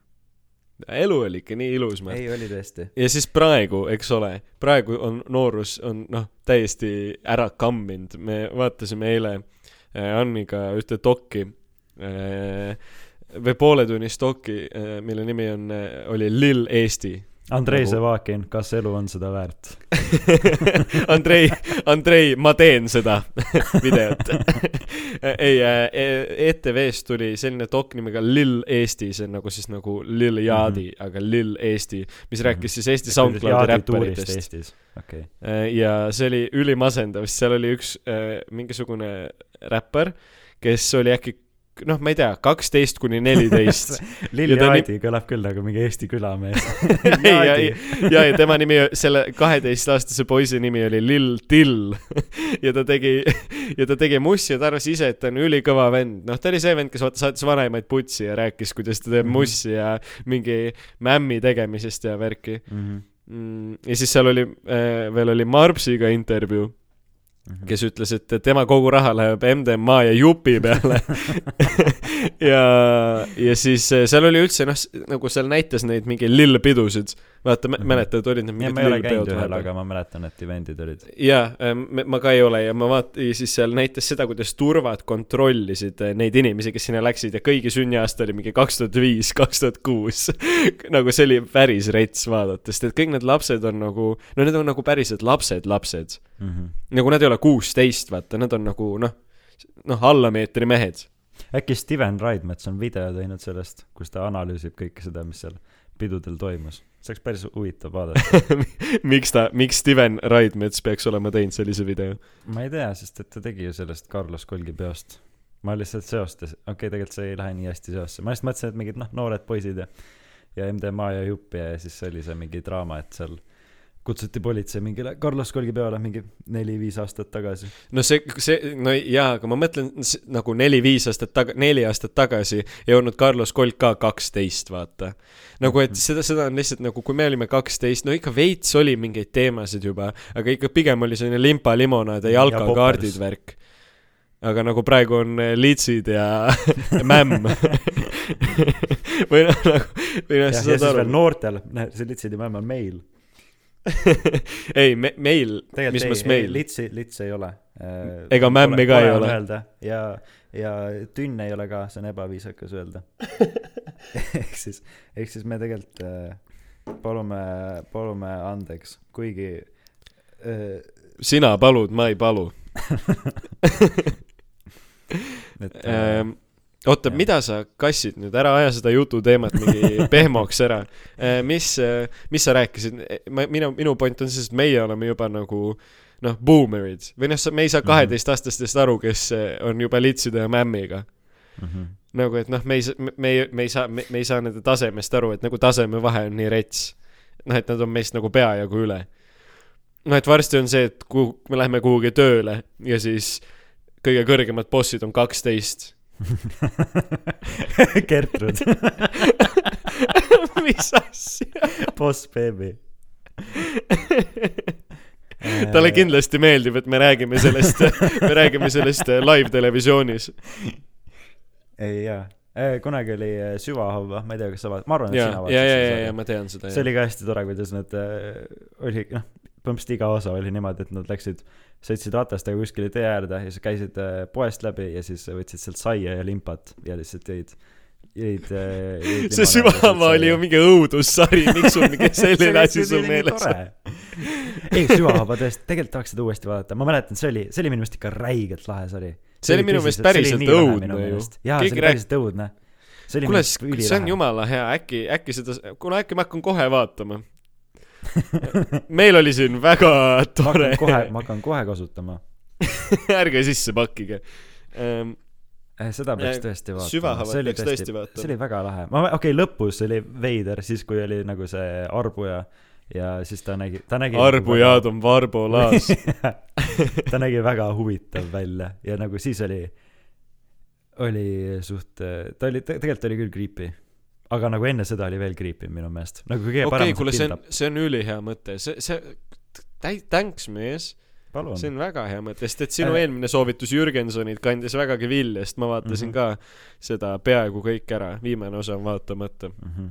Elu oli ikka nii ilus, ma ei, oli tõesti. ja siis praegu, eks ole, praegu on noorus on noh, täiesti ära kamminud, me vaatasime eile äh, Anniga ühte dokki äh, või pooletunnist dokki, mille nimi on, oli Lill Eesti. Andrei Nagu- Sevakin, kas elu on seda väärt? Andrei, Andrei, ma teen seda videot. ei, ETV-st tuli selline dok nimega Lill Eesti, see on nagu siis nagu Lill Yaadi mm, -hmm. aga Lill Eesti, mis rääkis siis Eesti SoundCloudi räpparitest. Okei. Äh, ja see oli ülimasendav, sest seal oli üks äh, mingisugune räppar, kes oli äkki noh, ma ei tea, kaksteist kuni neliteist. Lill Ja ta Jaadi kõlab küll nagu mingi Eesti külamees. ja, ja, ja, ja tema nimi, selle kaheteistaastase poisi nimi oli Lill Till ja ta tegi, ja ta tegi mussi ja ta arvas ise, et ta on ülikõva vend, noh, ta oli see vend, kes vaata saatis vanemaid putsi ja rääkis, kuidas ta teeb Mhm. mussi ja mingi mämmi tegemisest ja värki Mhm, mm,. ja siis seal oli äh,, veel oli Marbsiga intervjuu. Kes ütles, et tema kogu raha läheb MDMA ja jupi peale ja, ja siis äh, seal oli üldse noh, nagu seal näitas neid mingi lillpidusid. vaata, Mhm. mäletad, olid need mingid ühel, vahepeal aga ma mäletan, et event'id olid. jaa, ma ka ei ole ja ma vaat-, ja siis seal näitas seda, kuidas turvad kontrollisid eh, neid inimesi, kes sinna läksid ja kõigi sünniaasta oli mingi kaks tuhat viis, kaks tuhat kuus. nagu see oli päris rets vaadata, sest et kõik need lapsed on nagu, no need on nagu päriselt lapsed, lapsed. Mhm. nagu nad ei ole kuusteist, vaata, nad on nagu noh, noh, alla meetri mehed. äkki Steven Raidmets on video teinud sellest, kus ta analüüsib kõike seda, mis seal pidudel toimus. See oleks päris huvitav vaadata. miks ta, miks Steven Raidmets peaks olema teinud sellise video? ma ei tea, sest et ta tegi ju sellest Carlos Kolgi peost. ma lihtsalt seostas, okei okay,, tegelikult see ei lähe nii hästi seosse, ma lihtsalt mõtlesin, et mingid noh, noored poisid ja ja MDMA ja jupp ja siis oli see mingi draama, et seal kutsuti politsei mingile Carlos Kolgi peole mingi neli-viis aastat tagasi. no see, see, no jaa, aga ma mõtlen nagu neli-viis aastat taga-, neli aastat tagasi ei olnud Carlos Colt ka kaksteist, vaata. nagu, et seda, seda on lihtsalt nagu, kui me olime kaksteist, no ikka veits oli mingeid teemasid juba, aga ikka pigem oli selline limpa-limonaad ja Ja jalkakaardid poppers. värk. aga nagu praegu on eh, litsid ja mämm. või noh, nagu, või noh, ja, ja sa saad aru. noortel, see litsid ja mämm on meil. ei, me, meil, mis mõttes ei, ei, meil? litsi, lits ei ole. Ega mämmi ka ei ole. ja, ja tünn ei ole ka, see on ebaviisakas öelda. ehk siis, ehk siis me tegelikult äh, palume, palume andeks, kuigi äh, sina palud, ma ei palu et äh, ähm,. oota, mida sa kassid nüüd, ära aja seda jututeemat mingi pehmoks ära. mis, mis sa rääkisid, ma, minu, minu point on siis, et meie oleme juba nagu noh, boomerid või noh, me ei saa Mhm. kaheteistaastastest aru, kes on juba litside ja mämmiga. mhm. nagu, et noh, me ei, me ei, me ei saa, me ei saa nende tasemest aru, et nagu tasemevahe on nii rets. noh, et nad on meist nagu peajagu üle. noh, et varsti on see, et kuhu, me läheme kuhugi tööle ja siis kõige kõrgemad bossid on kaksteist. Gertrud. mis asja Boss Baby. talle kindlasti meeldib, et me räägime sellest, me räägime sellest äh, live-televisioonis. ei jaa, kunagi oli äh, Süvahaava, ma ei tea, kas sa vaatad, ma arvan, et ja sina, ja, vaatasid ja, seda ja, sarja. ja ma tean seda. see oli ka hästi tore, kuidas nad äh, oli noh, põhimõtteliselt iga osa oli niimoodi, et nad läksid, sõitsid ratastega kuskile tee äärde ja siis käisid äh, poest läbi ja siis võtsid sealt saia ja limpat ja lihtsalt jõid, jõid, äh, jõid. see süvama oli ju mingi õudussari, miks sul mingi selline asi sul meeles on? ei, süvahaba tõesti, tegelikult tahaks seda uuesti vaadata, ma mäletan, see oli, see oli minu meelest ikka räigelt lahe sari. See oli minu meelest päriselt õudne ju. jaa, see oli päriselt õudne. kuule, see on jumala hea, äkki, äkki seda, kuule äkki ma hakkan kohe vaatama. Meil oli siin väga tore ma hakkan kohe kasutama. ärge sisse pakkige um,. Eh, seda peaks Eh, tõesti vaatama. süvahavat peaks tõesti see oli väga lahe. ma, okei okay,, lõpus oli veider, siis kui oli nagu see arbuja ja siis ta nägi, ta nägi. arbujaad on Varbo Laas. ta nägi väga huvitav välja ja nagu siis oli, oli suht, ta oli, tegelikult oli küll creepy. Aga nagu enne seda oli veel creepy minu meelest. nagu kõige okei, parem kuule, see on, see on ülihea mõte, see, see, thanks mees, see. on väga hea mõte, sest et sinu Äh. eelmine soovitus Jürgensonid kandis vägagi vilja, sest ma vaatasin Mhm. ka seda peaaegu kõik ära, viimane osa on vaatamata. Mhm.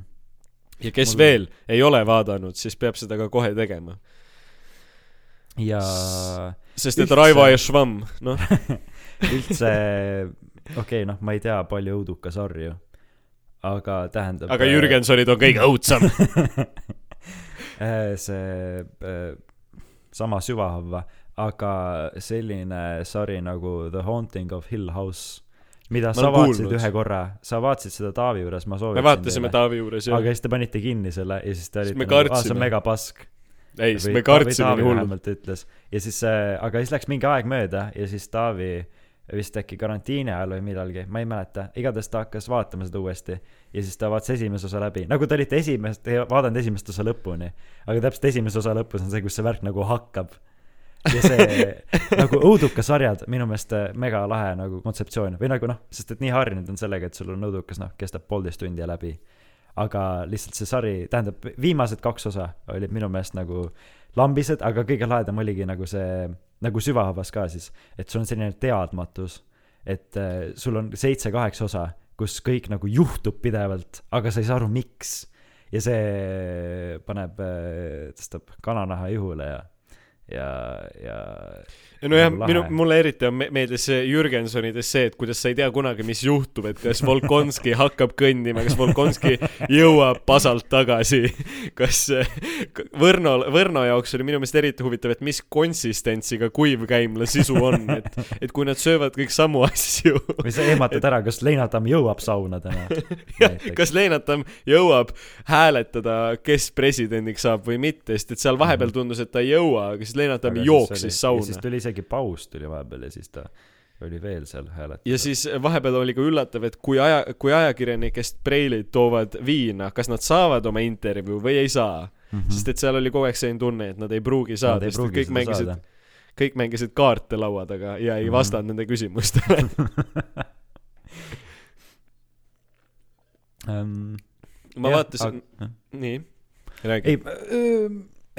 ja kes Mul- veel ei ole vaadanud, siis peab seda ka kohe tegema. ja sest et Üldse- Raivo ja Schwamm, noh, üldse, okei okay,, noh, ma ei tea palju õudukasarju, aga tähendab. aga Jürgensonid on kõige õudsam. Äh, see äh, sama süvahavva, aga selline sari nagu The Haunting of Hill House, mida Ma sa vaatasid kuulnud. ühe korra, sa vaatasid seda Taavi juures, ma me soovitasin vaatasime Taavi juures ja aga siis te panite kinni selle ja siis te olite me nagu, "Aa, see on megapask. ei, siis me kartsime nii hullult. ütles ja siis äh,, aga siis läks mingi aeg mööda ja siis Taavi vist äkki karantiini ajal või millalgi, ma ei mäleta, igatahes ta hakkas vaatama seda uuesti ja siis ta vaatas esimese osa läbi, nagu te olite esimest, vaadanud esimest osa lõpuni, aga täpselt esimese osa lõpus on see, kus see värk nagu hakkab. ja see nagu õudukasarjad minu meelest äh, mega lahe nagu kontseptsioon või nagu noh, sest et nii harjunud on sellega, et sul on õudukas noh, kestab poolteist tundi ja läbi. aga lihtsalt see sari, tähendab viimased kaks osa olid minu meelest nagu lambised, aga kõige lahedam oligi nagu see, nagu süvahavas ka siis, et sul on selline teadmatus, et äh, sul on seitse-kaheksa osa, kus kõik nagu juhtub pidevalt, aga sa ei saa aru, miks. ja see paneb, tõstab kananaha ihule ja, ja, ja ja nojah, minu, mulle eriti on me- meeldis Jürgensonides see, et kuidas sa ei tea kunagi, mis juhtub, et kas Volkonski hakkab kõndima, kas Volkonski jõuab pasalt tagasi, kas Võrno, Võrno jaoks oli minu meelest eriti huvitav, et mis konsistentsiga kuivkäimla sisu on, et, et kui nad söövad kõik samu asju. või sa ehmatad ära, kas Leinatamm jõuab sauna täna. kas Leenatam jõuab hääletada, kes presidendiks saab või mitte, sest et seal vahepeal tundus, et ta ei jõua, aga siis Leenatam jooksis ja siis sauna. tuli isegi paus tuli vahepeal ja siis ta oli veel seal hääletamas. ja siis vahepeal oli ka üllatav, et kui aja, kui ajakirjanikest preilid toovad viina, kas nad saavad oma intervjuu või ei saa mm. -hmm. sest et seal oli kogu aeg selline tunne, et nad ei pruugi saada, sest et kõik mängisid kõik mängisid kaarte laua taga ja ei Mhm. vastanud nende küsimustele. um, ma vaatasin, nii, räägi. ei,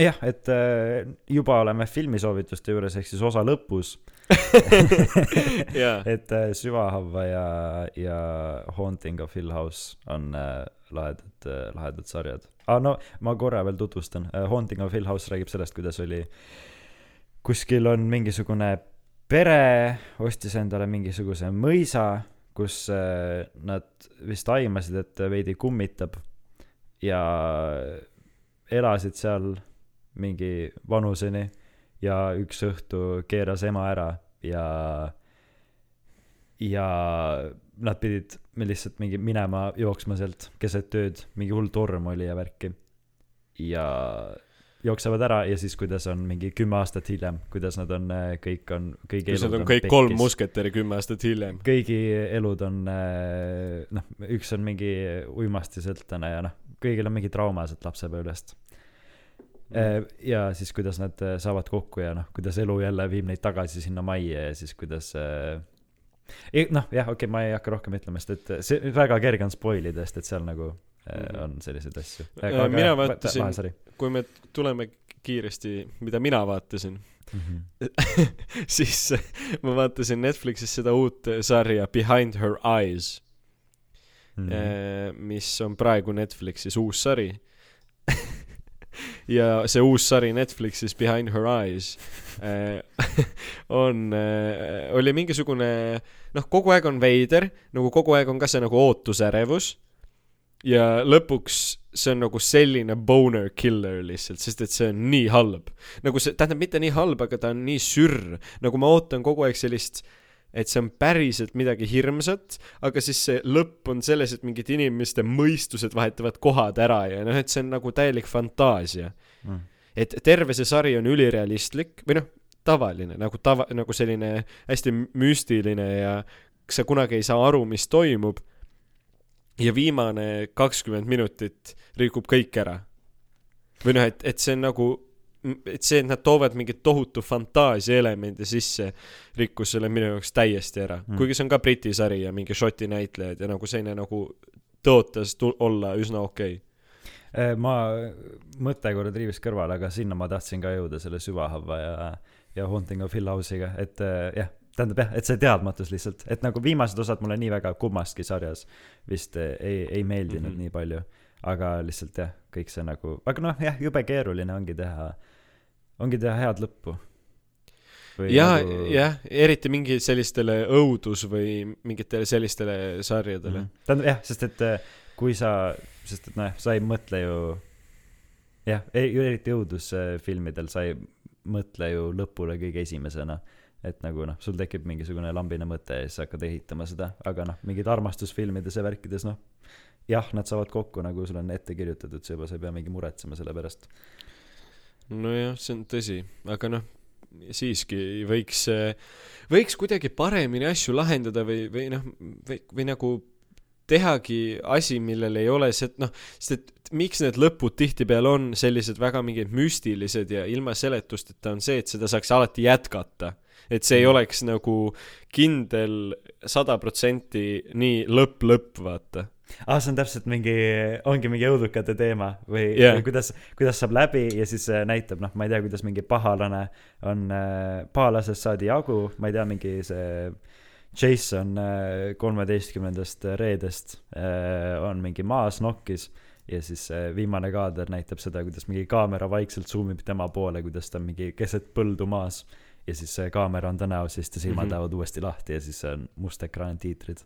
jah, et äh, juba oleme filmisoovituste juures, ehk siis osa lõpus. et äh, Süvahavva ja, ja Haunting of Hill House on äh, lahedad lahedad sarjad. aa, no ma korra veel tutvustan. Haunting of Hill House räägib sellest, kuidas oli, kuskil on mingisugune pere ostis endale mingisuguse mõisa, kus nad vist aimasid, et veidi kummitab ja elasid seal mingi vanuseni ja üks õhtu keeras ema ära ja ja nad pidid lihtsalt mingi minema jooksma sealt keset ööd, mingi hull torm oli ja värki. ja jooksevad ära ja siis, kuidas on mingi kümme aastat hiljem, kuidas nad on, kõik on, kõigi elud on kõik kolm pekkis. musketäri kümme aastat hiljem. kõigi elud on äh, noh, üks on mingi uimastisõltlane ja noh, kõigil on mingi trauma sealt lapsepõlvest. Ja siis, kuidas nad äh, saavad kokku ja noh, kuidas elu jälle viib neid tagasi sinna majja ja siis, kuidas äh, noh, jah, okei okay,, ma ei hakka rohkem ütlema, sest et see väga kerge on spoil ida, sest et seal nagu mm on selliseid asju. Äh, mina vaatasin- sorry. kui me tuleme kiiresti, mida mina vaatasin, Mhm. siis ma vaatasin Netflixis seda uut sarja Behind Her Eyes, Mhm. mis on praegu Netflixis uus sari. ja see uus sari Netflixis Behind Her Eyes äh, on, oli mingisugune, noh, kogu aeg on veider, nagu kogu aeg on ka see nagu ootusärevus ja lõpuks see on nagu selline boner killer lihtsalt, sest et see on nii halb. nagu see, tähendab mitte nii halb, aga ta on nii sürr, nagu ma ootan kogu aeg sellist, et see on päriselt midagi hirmsat, aga siis see lõpp on selles, et mingite inimeste mõistused vahetavad kohad ära ja noh, et see on nagu täielik fantaasia. Mm. et terve see sari on ülirealistlik või noh, tavaline nagu tava, nagu selline hästi müstiline ja sa kunagi ei saa aru, mis toimub. ja viimane kakskümmend minutit rikub kõik ära. või noh, et, et see on nagu, et see, et nad toovad mingit tohutu fantaasia elemendi sisse, rikkus selle minu jaoks täiesti ära Mm. kuigi see on ka Briti sari ja mingi Šoti näitlejad ja nagu selline nagu tõotas olla üsna okei okay.. Eh, ma, mõte korra triivis kõrvale, aga sinna ma tahtsin ka jõuda selle süvahabba ja, ja Haunting of Hill House'iga, et eh, jah, tähendab jah, et see teadmatus lihtsalt, et nagu viimased osad mulle nii väga kummastki sarjas vist eh, ei, ei meeldinud mm. -hmm. nii palju. aga lihtsalt jah, kõik see nagu, aga noh, jah, jube keeruline ongi teha, ongi teha head lõppu. ja nagu..., jah, eriti mingi sellistele õudus või mingitele sellistele sarjadele mm. Mhm. tähendab jah, sest et eh, kui sa, sest et noh, sa ei mõtle ju, jah, eriti õudusfilmidel sa ei mõtle ju lõpule kõige esimesena. et nagu noh, sul tekib mingisugune lambine mõte ja siis sa hakkad ehitama seda, aga noh, mingid armastusfilmides ja värkides noh, jah, nad saavad kokku nagu sul on ette kirjutatud, see juba, sa ei pea mingi muretsema selle pärast. nojah, see on tõsi, aga noh, siiski võiks, võiks kuidagi paremini asju lahendada või, või noh, või, või nagu tehagi asi, millel ei ole see, noh, sest et miks need lõpud tihtipeale on sellised väga mingid müstilised ja ilma seletusteta on see, et seda saaks alati jätkata. et see ei oleks nagu kindel sada protsenti nii lõpp-lõpp, vaata. aa, see on täpselt mingi, ongi mingi õudukate teema või yeah. kuidas, kuidas saab läbi ja siis äh, näitab, noh, ma ei tea, kuidas mingi pahalane on äh,, pahalasest saadi jagu, ma ei tea, mingi see Jason äh, kolmeteistkümnendast reedest äh, on mingi maas nokkis ja siis äh, viimane kaader näitab seda, kuidas mingi kaamera vaikselt zoom ib tema poole, kuidas ta on mingi keset põldu maas ja siis see kaamera on ta näos ja siis ta silmad mm -hmm. lähevad uuesti lahti ja siis on must ekraan tiitrid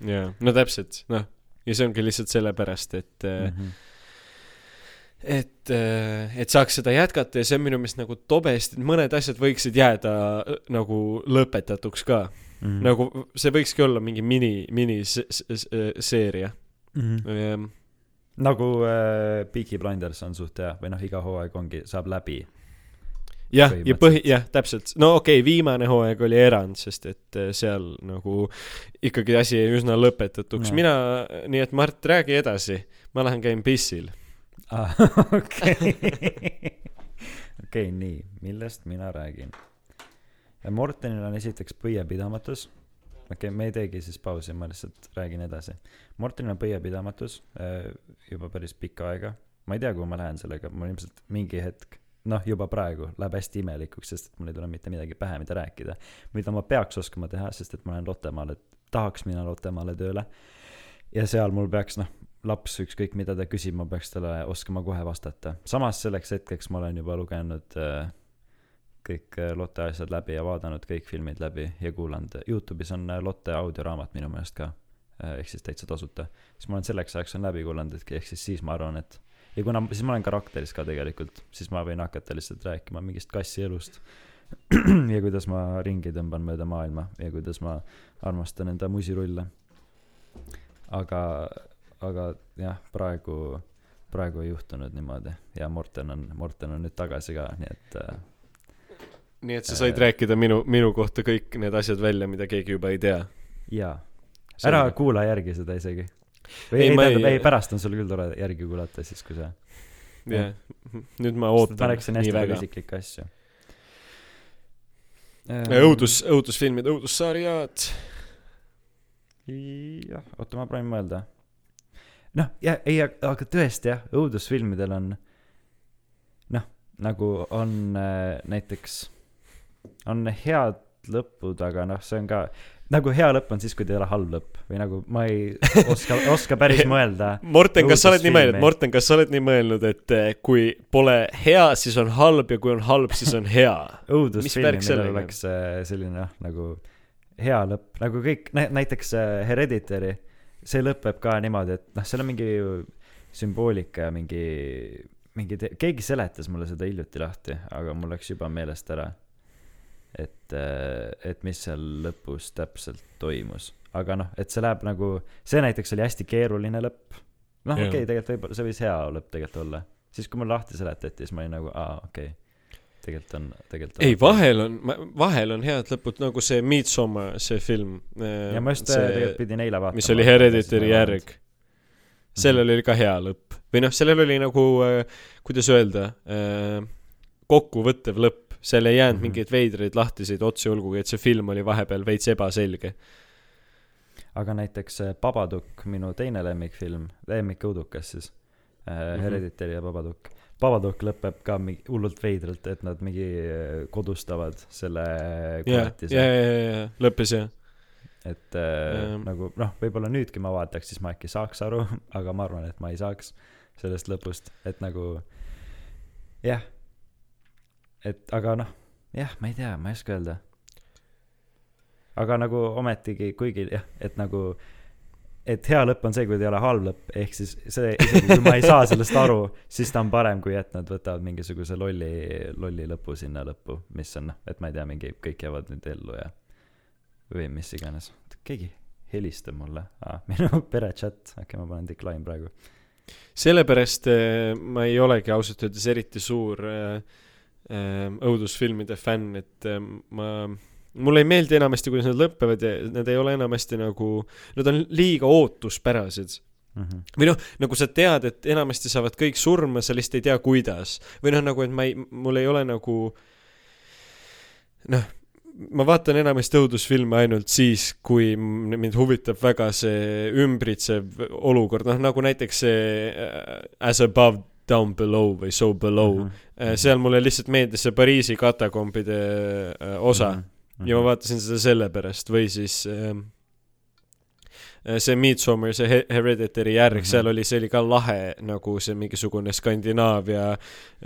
jaa, no täpselt, noh. Ja see ongi lihtsalt sellepärast, et mm, mm. -hmm. -hmm. et, et saaks seda jätkata ja see on minu meelest nagu tobe, sest mõned asjad võiksid jääda äh, nagu lõpetatuks ka Mm mm.. nagu see võikski olla mingi mini, miniseeria. mm -hmm. nagu äh, Peaky Blinders on suht hea või noh, iga hooaeg ongi, saab läbi. jah, ja põhi, jah, täpselt. no okei okay,, viimane hooaeg oli erand, sest et äh, seal nagu ikkagi asi jäi üsna lõpetatuks mina, nii et Mart, räägi edasi. ma lähen käin pissil. Ah, okei, okei, nii, millest mina räägin? Mortenil on esiteks põiepidamatus. okei okay,, me ei teegi siis pausi, ma lihtsalt räägin edasi. Mortenil on põiepidamatus äh, juba päris pikka aega. ma ei tea, kuhu ma lähen sellega, mul ilmselt mingi hetk, noh, juba praegu läheb hästi imelikuks, sest et mul ei tule mitte midagi pähe, mida rääkida. mida ma peaks oskama teha, sest et ma lähen Lottemaale, tahaks minna Lottemaale tööle. ja seal mul peaks, noh, laps ükskõik mida ta küsib, ma peaks talle oskama kohe vastata. samas selleks hetkeks ma olen juba lugenud äh, kõik äh, Lotte asjad läbi ja vaadanud kõik filmid läbi ja kuulanud. Youtube'is on äh, Lotte audioraamat minu meelest ka, ehk siis täitsa tasuta. siis ma olen selleks ajaks on läbi kuulanud, et ehk siis siis ma arvan, et ja kuna, siis ma olen karakteris ka tegelikult, siis ma võin hakata lihtsalt rääkima mingist kassi elust. ja kuidas ma ringi tõmban mööda maailma ja kuidas ma armastan enda musirulle. aga, aga jah, praegu, praegu ei juhtunud niimoodi ja Morten on, Morten on nüüd tagasi ka, nii et äh, nii et sa said rääkida minu, minu kohta kõik need asjad välja, mida keegi juba ei tea. jaa. ära kuula järgi seda isegi. Või Ei, ei, tähendab, ei pärast on sul küll tore järgi kuulata, siis kui sa. jah, nüüd ma ootan nii hästi palju isiklikke asju. õudus, õudusfilmid, õudussarjad. jah, oota, ma proovin mõelda. noh, ja ei, aga tõesti jah, õudusfilmidel on noh, nagu on äh, näiteks, on head lõpud, aga noh, see on ka nagu hea lõpp on siis, kui ta ei ole halb lõpp või nagu ma ei oska, oska päris mõelda. Morten, kas sa oled nii mõelnud, Morten, kas sa oled nii mõelnud, et eh, kui pole hea, siis on halb ja kui on halb, siis on hea? õudusfilmi, värk millel oleks äh, selline noh, nagu hea lõpp, nagu kõik, näiteks äh, Hereditary, see lõpeb ka niimoodi, et noh, seal on mingi sümboolika ja mingi, mingi, keegi seletas mulle seda hiljuti lahti, aga mul läks juba meelest ära. et, et mis seal lõpus täpselt toimus, aga noh, et see läheb nagu, see näiteks oli hästi keeruline lõpp. noh, okei okay,, tegelikult võib-olla see võis hea lõpp tegelikult olla, siis kui mul lahti seletati, siis ma olin nagu, aa, okei okay. tegelikult on, tegelikult on ei, vahel on, vahel on head lõpud, nagu see Midsommar, see film. ja ma just see... tegelikult pidin eile vaatama. mis oli Hereditary järg. sellel oli ka hea lõpp või noh, sellel oli nagu äh,, kuidas öelda äh,, kokkuvõttev lõpp, seal ei jäänud Mhm. mingeid veidraid lahtiseid otsi, olgugi et see film oli vahepeal veits ebaselge. aga näiteks äh, Babadook, minu teine lemmikfilm, lemmikõudukas siis äh,, Mhm. Hereditary ja Babadook. Babadook lõpeb ka mingi hullult veidralt, et nad mingi äh, kodustavad selle ja, ja, koletise ja, ja, ja lõppes jah. et äh, nagu noh, võib-olla nüüdki ma vaataks, siis ma äkki saaks aru, aga ma arvan, et ma ei saaks sellest lõpust, et nagu jah, et aga noh, jah, ma ei tea, ma ei oska öelda. aga nagu ometigi, kuigi jah, et nagu, et hea lõpp on see, kui ta ei ole halb lõpp, ehk siis see isegi kui ma ei saa sellest aru, siis ta on parem, kui et nad võtavad mingisuguse lolli, lolli lõpu sinna lõppu, mis on noh, et ma ei tea, mingi kõik jäävad nüüd ellu ja või mis iganes. keegi helistab mulle ah,, minu pere chat, äkki ma panen decline praegu. sellepärast äh, ma ei olegi ausalt öeldes eriti suur äh, õudusfilmide fänn, et äh, ma, mulle ei meeldi enamasti, kuidas nad lõpevad ja nad ei ole enamasti nagu, nad on liiga ootuspärased. Mhm. või noh, nagu sa tead, et enamasti saavad kõik surma, sa lihtsalt ei tea, kuidas. või noh, nagu, et ma ei, mul ei ole nagu noh, ma vaatan enamasti õudusfilme ainult siis, kui mind huvitab väga see ümbritsev olukord, noh nagu näiteks see äh, As above, down below või so below mm. Mhm. -hmm. seal mulle lihtsalt meeldis see Pariisi katakombide äh, osa mm. -hmm. ja ma vaatasin seda sellepärast või siis ähm, äh, see Midsommar, see He- Hereditary järg mm, Mhm. -hmm. seal oli, see oli ka lahe nagu see mingisugune Skandinaavia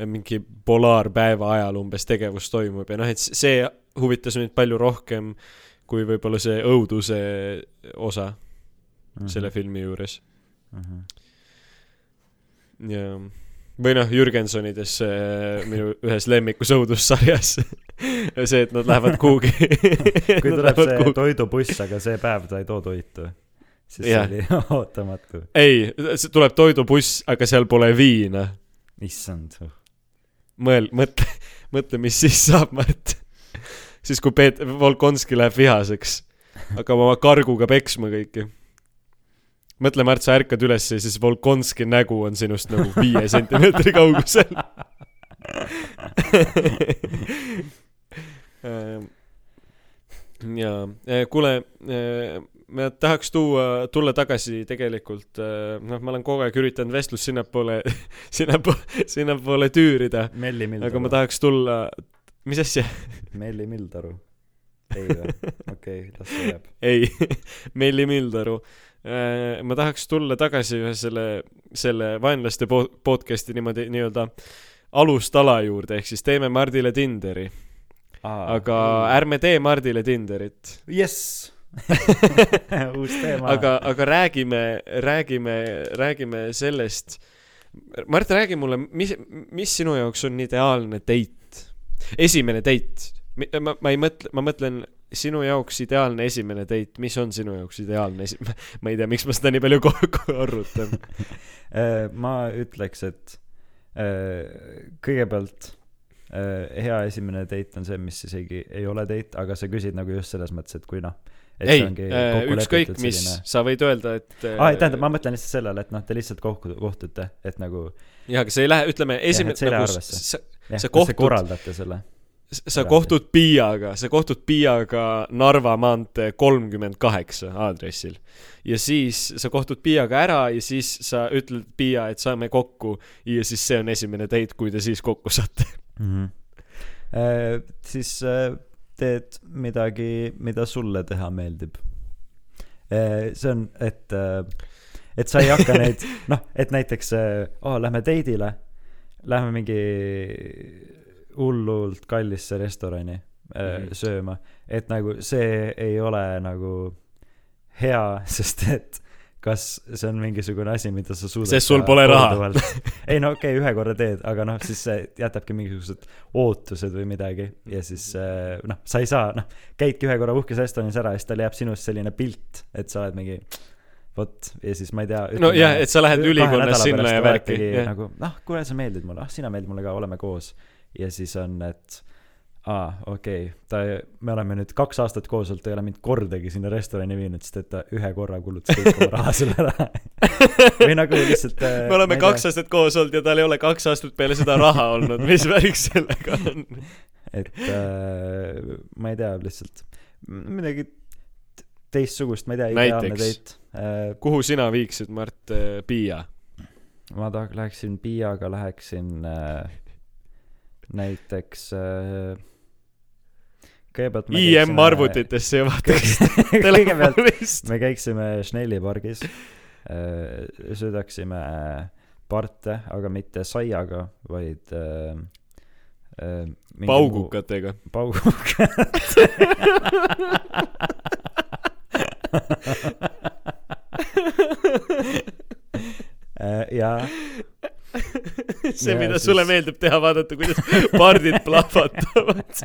mingi polaarpäeva ajal umbes tegevus toimub ja noh, et see huvitas mind palju rohkem kui võib-olla see õuduse osa Mhm. selle filmi juures Mhm. ja või noh, Jürgensonides äh, minu ühes lemmikus õudussarjas see, et nad lähevad kuhugi kui tuleb see toidubuss, aga see päev ta ei too toitu, siis Jah. see oli ootamatu. ei, tuleb toidubuss, aga seal pole viina. issand. mõel-, mõtle, mõtle, mis siis saab, Mart. siis, kui Peet-, Volkonski läheb vihaseks, hakkab oma karguga peksma kõiki. mõtle, Mart, sa ärkad üles ja siis Volkonski nägu on sinust nagu viie sentimeetri kaugusel. ja, kuule, ma tahaks tuua, tulla tagasi tegelikult, noh, ma olen kogu aeg üritanud vestlust sinnapoole, sinnapoole, sinnapoole tüürida, Melli Mildaru. aga ma tahaks tulla, mis asja? Melli Mildaru. ei või? okei, las see jääb. ei, Melli Mildaru. Ma tahaks tulla tagasi ühe selle, selle vaenlaste po-, podcast'i niimoodi nii-öelda alustala juurde, ehk siis teeme Mardile Tinderi, aga ärme tee Mardile Tinderit. jess uus teema. aga, aga räägime, räägime, räägime sellest. Mart, räägi mulle, mis, mis sinu jaoks on ideaalne date? esimene date. ma, ma ei mõtle, ma mõtlen sinu jaoks ideaalne esimene date, mis on sinu jaoks ideaalne esi-, ma ei tea, miks ma seda nii palju ko- korrutan. Äh, ma ütleks, et äh, kõigepealt äh, hea esimene date on see, mis isegi ei ole date, aga sa küsid nagu just selles mõttes, et kui noh, et ei ükskõik mis, sa võid öelda, et aa, tähendab, ma mõtlen lihtsalt sellele, et noh, te lihtsalt kohtu-, kohtute, et nagu jah, aga see ei lähe, ütleme, esimene ei nagu arvesse. sa, Sa kohtud- korraldate selle. Sa kohtud Piiaga, sa kohtud Piiaga Narva maantee kolmkümmend kaheksa aadressil. ja siis sa kohtud Piiaga ära ja siis sa ütled Piia, et saame kokku ja siis see on esimene date, kui te siis kokku saate. mm. -hmm. siis äh, teed midagi, mida sulle teha meeldib. see on, et, et sa ei hakka neid, noh, et näiteks, aa, lähme date'ile, lähme mingi hullult kallisse restorani mm Mhm. -hmm. sööma, et nagu see ei ole nagu hea, sest et kas see on mingisugune asi, mida sa suudad Sest sul pole raha. ei no okei okay,, ühe korra teed, aga noh, siis see jätabki mingisugused ootused või midagi ja siis eh, noh, sa ei saa, noh, käidki ühe korra uhkes restoranis ära ja siis tal jääb sinust selline pilt, et sa oled mingi vot ja siis ma ei tea. no jah, et sa lähed ülikonnas sinna ja värki, nagu noh, kuule, sa meeldid mulle, ah sina meeldid mulle ka, oleme koos. Ja siis on, et aa, okei okay,, ta, me oleme nüüd kaks aastat koos olnud, ta ei ole mind kordagi sinna restorani viinud, sest et ta ühe korra kulutas kõik oma raha sulle ära. või nagu lihtsalt. me oleme kaks aastat koos olnud ja tal ei ole kaks aastat peale seda raha olnud, mis värk sellega on? et äh, ma ei tea, lihtsalt midagi teistsugust, ma ei tea, ideaalne date äh,. kuhu sina viiksid, Mart, Piia? ma tahaks, läheksin Piiaga, läheksin äh, näiteks äh, kõigepealt IM arvutitesse ja vaataks telefonist. me käiksime Schnelli pargis, söödaksime parte, aga mitte saiaga, vaid äh, äh, paugukatega. paugukat. ja see, mida siis- sulle meeldib teha, vaadata, kuidas pardid plahvatavad.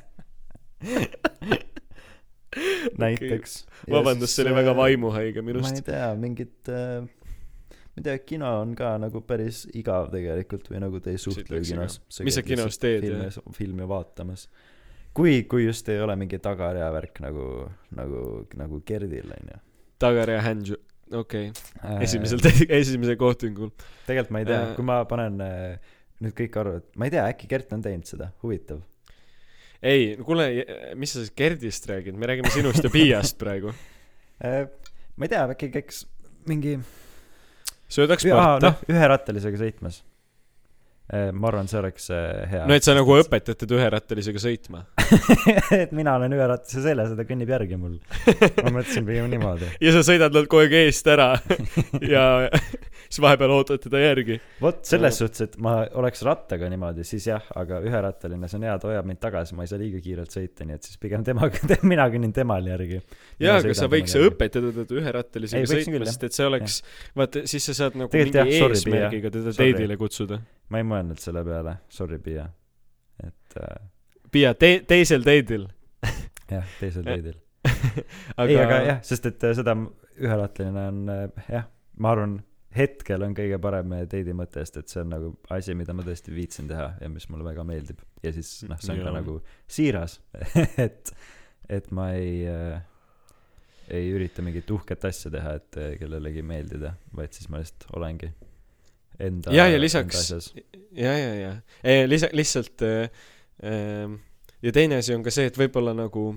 näiteks. vabandust, see oli väga. vaimuhaige minu ma ei tea, mingit äh, ma ei tea, kino on ka nagu päris igav tegelikult või nagu te ei suhtle ju kinos. Mis sa kinos teed, filmi jah?, filmi vaatamas. kui, kui just ei ole mingi tagarea värk nagu, nagu, nagu Gerdil onju. tagarea handju, okei Äh, okay., esimesel, esimesel kohtingul. tegelikult ma ei tea Äh., kui ma panen äh, nüüd kõik arvavad, ma ei tea, äkki Gert on teinud seda, huvitav. ei, kuule, mis sa siis Gerdist räägid, me räägime sinust ja Piiast praegu. Äh, ma ei tea, äkki käiks mingi, söödaks noh parte,, üherattalisega sõitmas. Ma arvan, see oleks äh, hea. no et sa nagu õpetad teda üherattalisega sõitma. et mina olen üheratase seljas ja ta kõnnib järgi mul. ma mõtlesin pigem niimoodi. ja sa sõidad talt kogu aeg eest ära ja siis vahepeal ootad teda järgi. vot selles suhtes, et ma oleks rattaga niimoodi, siis jah, aga üherattaline, see on hea, ta hoiab mind tagasi, ma ei saa liiga kiirelt sõita, nii et siis pigem temaga, mina kõnnin temal järgi. jaa, aga sa võiks õpetada teda üherattalisega sõitma, sest et see oleks, vaata, siis sa saad nagu Tegelikult mingi jah, eesmärgiga teda date'ile kutsuda. Ma ei mõelnud selle peale, sorry, Piia. et äh, Piia, te-, teisel date'il. jah, teisel Eh, teedil. ei, aga jah, sest et äh, seda üherattaline on äh, jah, ma arvan, hetkel on kõige parem meie date'i mõte, sest et see on nagu asi, mida ma tõesti viitsin teha ja mis mulle väga meeldib. ja siis noh, see on ka nagu siiras, et, et ma ei äh, ei ürita mingit uhket asja teha, et äh, kellelegi meeldida, vaid siis ma lihtsalt olengi enda ja, ja lisaks ja, ja, ja, ei lisa-, lihtsalt äh, äh, ja teine asi on ka see, et võib-olla nagu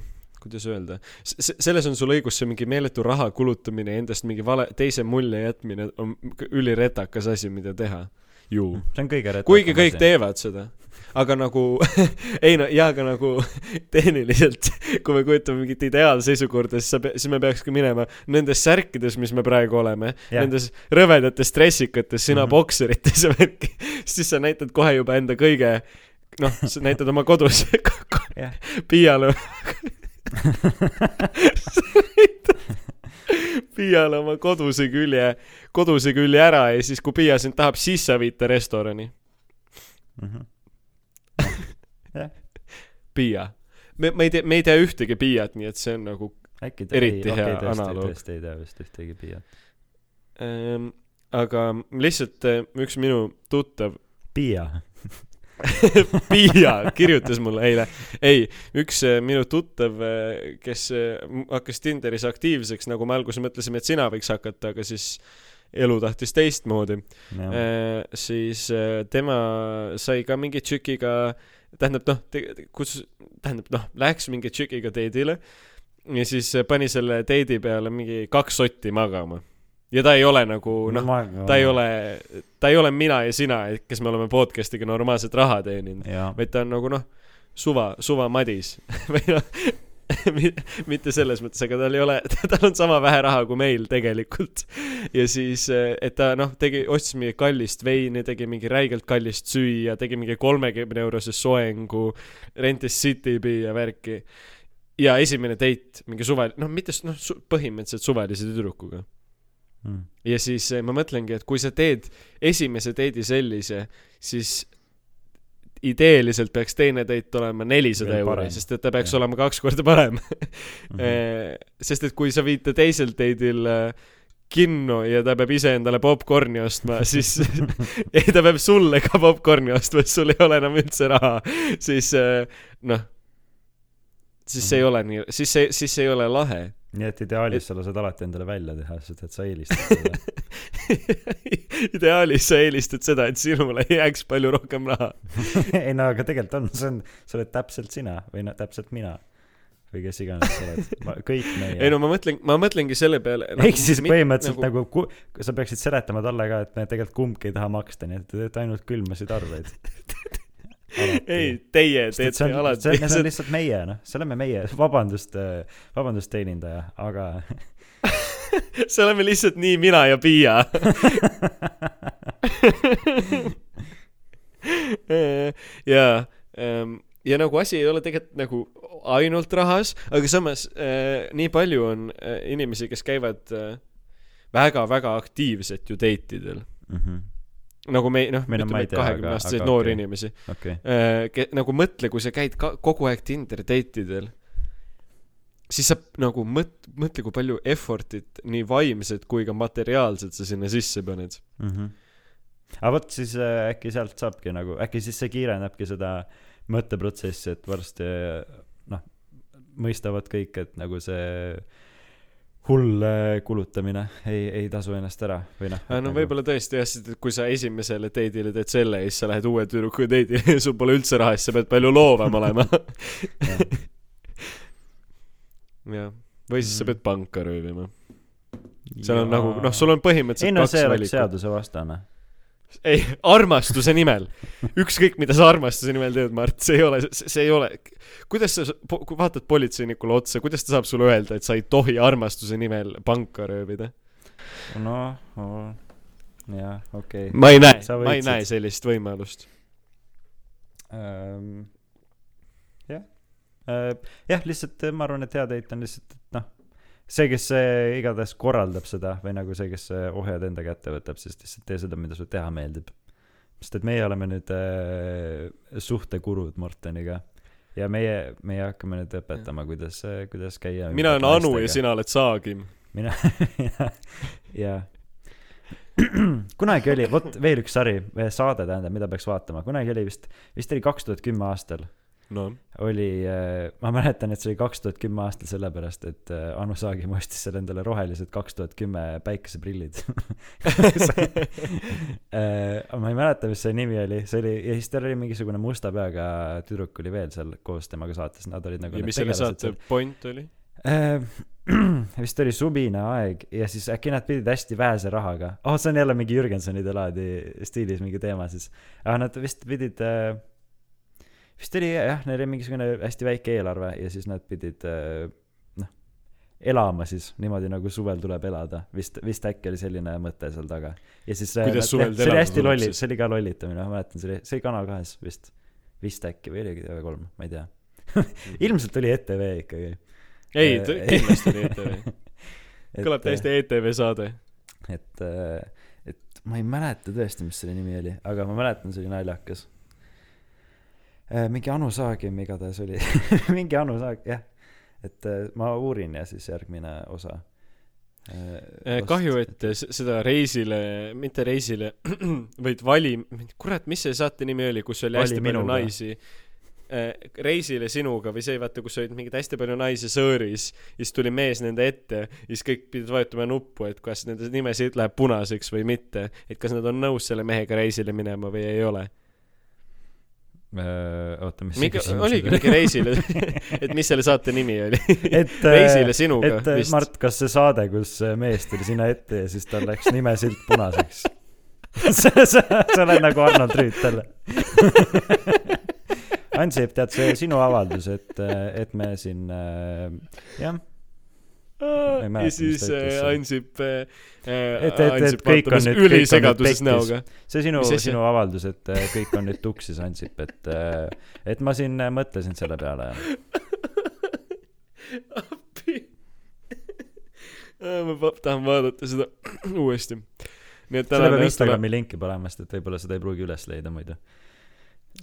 kuidas öelda, selles on sul õigus, see mingi meeletu raha kulutamine endast mingi vale, teise mulje jätmine on üliretakas asi, mida teha. ju. see on kõige retakam kuigi kõik asi. teevad seda. Aga nagu ei no jaa, aga nagu tehniliselt, kui me kujutame mingit ideaalseisukorda, siis sa, siis me peakski minema nendes särkides, mis me praegu oleme Jah. nendes rõvedates dressikates, sina mm. -hmm. bokserites ja värki, siis sa näitad kohe juba enda kõige noh, sa näitad oma kodus Jah. Piiale Piiale oma koduse külje, koduse külje ära ja siis, kui Piia sind tahab, siis sa viid ta restorani. Mhm. Piia. me, me ei tea, me ei tea ühtegi Piiat, nii et see on nagu äkki Eriti hea tõesti, analoog. tõesti ei tea vist ühtegi Piiat. ähm,, aga lihtsalt äh, üks minu tuttav Piia. Piia kirjutas mulle eile, ei, üks äh, minu tuttav, kes äh, m- hakkas Tinderis aktiivseks, nagu me alguses mõtlesime, et sina võiks hakata, aga siis elu tahtis teistmoodi, jah, siis äh, tema sai ka mingi tšükiga, tähendab noh, kus, tähendab noh, läks mingi tšükiga date'ile ja siis pani selle date'i peale mingi kaks sotti magama. ja ta ei ole nagu noh, ta ei ole, ta ei ole mina ja sina, kes me oleme podcast'iga normaalselt raha teeninud, vaid ta on nagu noh, suva, suva madis. Või noh, mitte selles mõttes, aga tal ei ole, tal on sama vähe raha kui meil tegelikult. ja siis, et ta noh, tegi, ostis mingi kallist veini, tegi mingi räigelt kallist süüa, tegi mingi kolmekümne eurose soengu, rentis City B ja värki. ja esimene date mingi suvel, noh, mitte noh, põhimõtteliselt suvalise tüdrukuga. Mm. ja siis eh, ma mõtlengi, et kui sa teed esimese date'i sellise, siis ideeliselt peaks teine date olema nelisada euri sest et ta peaks Jah. olema kaks korda parem. Mhm. Eh, sest et kui sa viid ta teisel date'il eh, kinno ja ta peab ise endale popkorni ostma, siis ei, ta peab sulle ka popkorni ostma, sest sul ei ole enam üldse raha, siis eh, noh, siis see ei ole nii, siis see, siis see ei ole lahe. Nii et ideaalis sa lased alati endale välja teha, sest et sa eelistad seda. ideaalis sa eelistad seda, et sinule jääks palju rohkem raha. ei no aga tegelikult on, see on, sa oled täpselt sina või no täpselt mina või kes iganes sa oled, kõik meie. ei no ma mõtlen, ma mõtlengi selle peale. ehk siis põhimõtteliselt nagu, nagu sa peaksid seletama talle ka, et me tegelikult kumbki ei taha maksta, nii et te teete ainult külmasid arveid. ei, teie see teete on, alati see, need on lihtsalt meie, noh, see oleme meie, vabandust, vabandust, teenindaja, aga see oleme lihtsalt nii mina ja Piia. jaa, ja nagu asi ei ole tegelikult nagu ainult rahas, aga samas äh, nii palju on äh, inimesi, kes käivad äh, väga-väga aktiivselt ju date idel. Mhm. Nagu me, noh, ütleme ei tea, kahekümne aga- noori okei. inimesi. okei, Ke-, nagu mõtle, kui sa käid ka kogu aeg Tinder date idel, siis sa nagu mõt-, mõtle, kui palju effort'it nii vaimset kui ka materiaalset sa sinna sisse paned. Mhm. aga vot siis äh, äkki sealt saabki nagu, äkki siis see kiirendabki seda mõtteprotsessi, et varsti noh, mõistavad kõik, et nagu see hull kulutamine ei, ei tasu ennast ära või noh. no võib-olla tõesti jah, sest et kui sa esimesele date'ile teed selle ja siis sa lähed uue tüdrukuga date'ile ja sul pole üldse raha, siis sa pead palju loovam olema. jah, või siis sa Mhm. pead panka röövima. seal on nagu, noh, sul on põhimõtteliselt ei no see oleks seadusevastane. ei, armastuse nimel. ükskõik, mida sa armastuse nimel teed, Mart, see ei ole, see ei ole, kuidas sa, kui vaatad politseinikule otsa, kuidas ta saab sulle öelda, et sa ei tohi armastuse nimel panka röövida? noh, jah, okei ma ei näe ma ei näe sellist võimalust. ähm,. jah äh,, jah, lihtsalt ma arvan, et hea date on lihtsalt, et noh, see, kes äh, igatahes korraldab seda või nagu see, kes äh, ohjad enda kätte võtab, siis lihtsalt tee seda, mida sulle teha meeldib. sest et meie oleme nüüd äh, suhtekurud Morteniga ja meie, meie hakkame nüüd õpetama, kuidas, kuidas käia. mina olen Anu ja. sina oled Saagim. mina, ja kunagi oli, vot veel üks sari, saade tähendab, mida peaks vaatama, kunagi oli vist, vist oli kaks tuhat kümme aastal noh, oli, ma mäletan, et see oli kaks tuhat kümme aastal sellepärast, et äh, Anu Saagim ostis seal endale rohelised kaks tuhat kümme päikeseprillid. aga ma ei mäleta, mis see nimi oli, see oli, ja siis tal oli mingisugune musta peaga tüdruk oli veel seal koos temaga saates, nad olid nagu ja mis selle saate seal. point oli? Äh, vist oli suvine aeg ja siis äkki nad pidid hästi vähese rahaga oh see on jälle mingi Jürgensonide laadi stiilis mingi teema siis aga nad vist pidid äh, vist oli jah neil oli mingisugune hästi väike eelarve ja siis nad pidid äh, noh elama siis niimoodi nagu suvel tuleb elada vist vist äkki oli selline mõte seal taga ja siis Kuidas nad- suvel jah, see oli hästi lolli see oli ka lollitamine ma mäletan see oli see oli Kanal kahes vist vist äkki või oligi TV3 ma ei tea ilmselt oli ETV ikkagi ei kindlasti oli ETV. kõlab täiesti ETV saade. et, et ma ei mäleta tõesti, mis selle nimi oli, aga ma mäletan, see oli naljakas. Mingi Anu Saagim igatahes oli, mingi Anu Saag, jah. et äh, ma uurin ja siis järgmine osa. Eh, kahju, et seda reisile, mitte reisile, vaid vali, kurat, mis see saate nimi oli, kus oli Vali hästi palju minuga. naisi. äh, reisile sinuga või see vaata kus olid mingid hästi palju naisi sõõris siis tuli mees nende ette ja siis kõik pidid vajutama nuppu et kas nende nimesid läheb punaseks või mitte et kas nad on nõus selle mehega reisile minema või ei ole Äh, oota, mis mingi oligi mingi reisile. Et mis selle saate nimi oli? Et reisile sinuga et äh, vist. Mart, kas see saade, kus äh, mees tuli sinna ette ja siis tal läks nimesilt punaseks? Sa, sa, sa oled nagu Arnold Rüütel. Ansip, tead, see sinu avaldus, et, et me siin äh, jah, ja mäleta, mis siis äh. Ansip äh, et Ansip nüüd ülisegaduses näoga. See sinu sinu avaldus, et äh, kõik on nüüd tuksis, Ansip, et, et ma siin äh, mõtlesin selle peale ja appi. Ma tahan vaadata seda uuesti. Nii et peab Instagrami linki panema, sest et võib-olla seda ei pruugi üles leida muidu.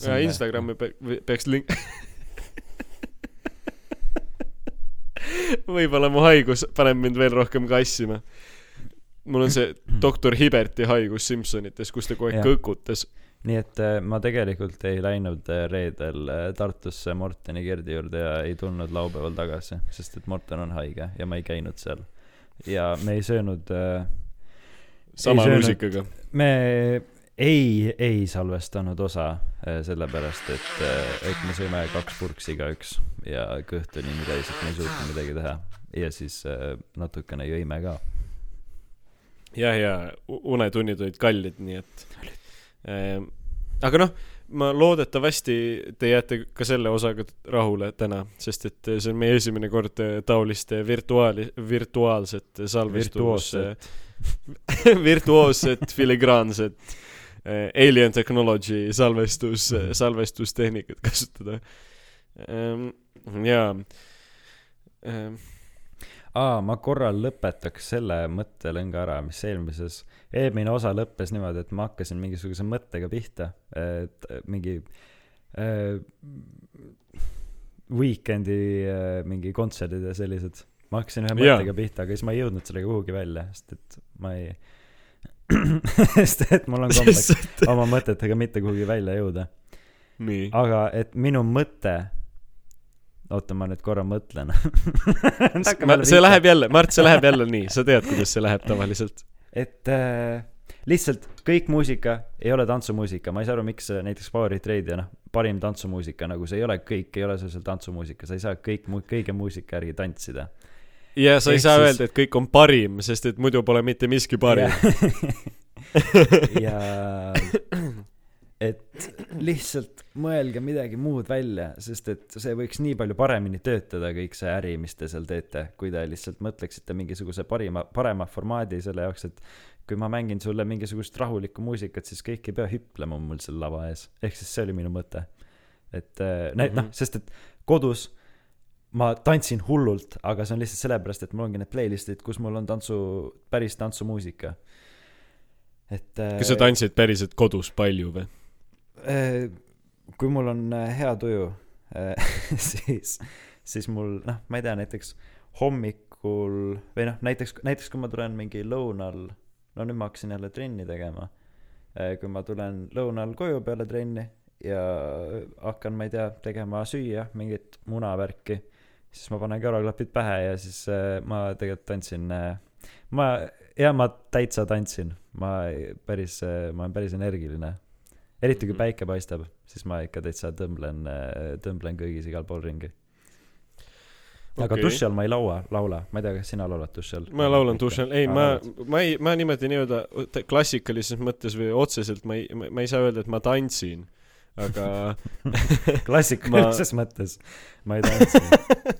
ja Instagrami peaks link võib-olla mu haigus paneb mind veel rohkem kassima mul on see doktor Hiberti haigus Simsonites kus ta kogu aeg kõkutas nii et äh, ma tegelikult ei läinud äh, reedel äh, Tartusse Morteni Gerdi juurde ja ei tulnud laupäeval tagasi, sest et Morten on haige ja ma ei käinud seal. ja me ei söönud äh, sama söönud. rusikaga me ei, ei salvestanud osa sellepärast, et, et me sõime kaks purksi igaüks ja kõht oli nii täis, et me ei suutnud midagi teha. ja siis äh, natukene jõime ka. jah, ja u- unetunnid olid kallid, nii et ähm, aga noh, ma loodetavasti te jääte ka selle osaga rahule täna, sest et see on meie esimene kord äh, taolist virtuaali, virtuaalset salvestus, virtuoosset filigraanset äh, alien technology salvestus, salvestustehnikat kasutada ähm,. jaa ähm, aa, ma korra lõpetaks selle mõttelõnga ära, mis eelmises, eelmine osa lõppes niimoodi, et ma hakkasin mingisuguse mõttega pihta, et mingi äh, Weekend'i äh, mingi kontserdid ja sellised. ma hakkasin ühe mõttega pihta, aga siis ma ei jõudnud sellega kuhugi välja, sest et ma ei, sest et mul on kombeks oma mõtetega mitte kuhugi välja jõuda. aga et minu mõte, oota, ma nüüd korra mõtlen. Ma, see läheb jälle, Mart, see läheb jälle nii, sa tead, kuidas see läheb tavaliselt. et äh, lihtsalt kõik muusika ei ole tantsumuusika, ma ei saa aru, miks äh, näiteks Power Hit Radio, noh, parim tantsumuusika nagu see ei ole kõik, ei ole see seal tantsumuusika, sa ei saa kõik mu-, kõige muusika järgi tantsida. Ja sa ei Ehk saa siis- öelda, et kõik on parim, sest et muidu pole mitte miski parim. ja et lihtsalt mõelge midagi muud välja, sest et see võiks nii palju paremini töötada, kõik see äri, mis te seal teete, kui te lihtsalt mõtleksite mingisuguse parima, parema formaadi selle jaoks, et kui ma mängin sulle mingisugust rahulikku muusikat, siis kõik ei pea hüplema mul seal lava ees. ehk siis see oli minu mõte. et äh, näit-, noh Mhm., sest et kodus ma tantsin hullult, aga see on lihtsalt sellepärast, et mul ongi need playlist'id, kus mul on tantsu, päris tantsumuusika. et äh, kas sa tantsid päriselt kodus palju või? Äh, kui mul on äh, hea tuju, siis, siis mul noh, ma ei tea, näiteks hommikul või noh, näiteks, näiteks kui ma tulen mingi lõunal, no nüüd ma hakkasin jälle trenni tegema. kui ma tulen lõunal koju peale trenni ja hakkan, ma ei tea, tegema süüa mingit munavärki, siis ma panen kõrvaklapid pähe ja siis äh, ma tegelikult tantsin äh, ma, ja ma täitsa tantsin, ma päris, ma olen päris energiline. eriti kui Mhm. päike paistab, siis ma ikka täitsa tõmblen, tõmblen kõigis igal pool ringi. aga Okei. duši all ma ei laua, laula, ma ei tea, kas sina laulad duši all? ma laulan duši all, ei, ma, ma ei, ma niimoodi nii-öelda klassikalises mõttes või otseselt ma ei, ma ei saa öelda, et ma tantsin, aga klassikalises mõttes ma ei tantsi.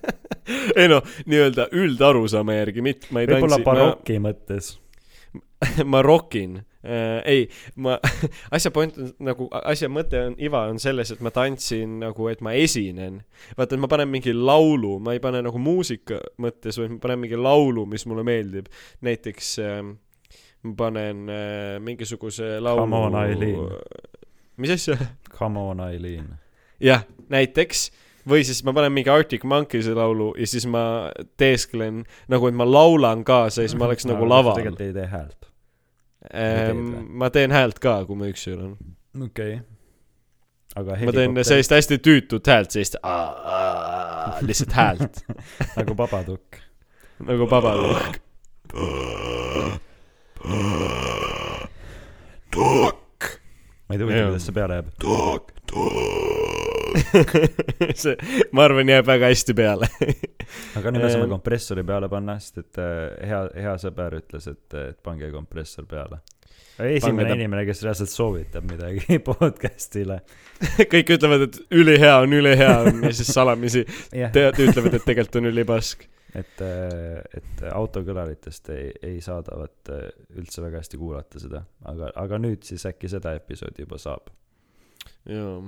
ei noh, nii-öelda üldarusaama järgi, mitte ma ei võib-olla tantsi, ma, baroki mõttes. ma rokin äh,. ei, ma, asja point on nagu, asja mõte on, iva on selles, et ma tantsin nagu, et ma esinen. vaata, et ma panen mingi laulu, ma ei pane nagu muusika mõttes, vaid ma panen mingi laulu, mis mulle meeldib. näiteks äh, ma panen äh, mingisuguse laulu. Come on, Eileen. Mis asja? Come on, Eileen. jah, näiteks või siis ma panen mingi Arctic Monkeys'i laulu ja siis ma teesklen nagu, et ma laulan kaasa ja siis ma oleks nagu laval. tegelikult ei tee häält. Või? ma teen häält ka, kui ma üksi olen. okei okay.. aga ma teen sellist hästi tüütut häält, sellist lihtsalt häält nagu Babadook. nagu babalukk. Ma ei tea, Jaa. kuidas see peale jääb. see, ma arvan, jääb väga hästi peale. aga nüüd me saame kompressori peale panna, sest et äh, hea, hea sõber ütles, et, et pange kompressor peale. esimene ta- inimene, kes reaalselt soovitab midagi podcast'ile. kõik ütlevad, et ülihea on, ülihea on ja siis salamisi jah, tead, ütlevad, et tegelikult on ülipask. et, et autokõlaritest ei, ei saadavat äh, üldse väga hästi kuulata seda, aga, aga nüüd siis äkki seda episoodi juba saab. jaa.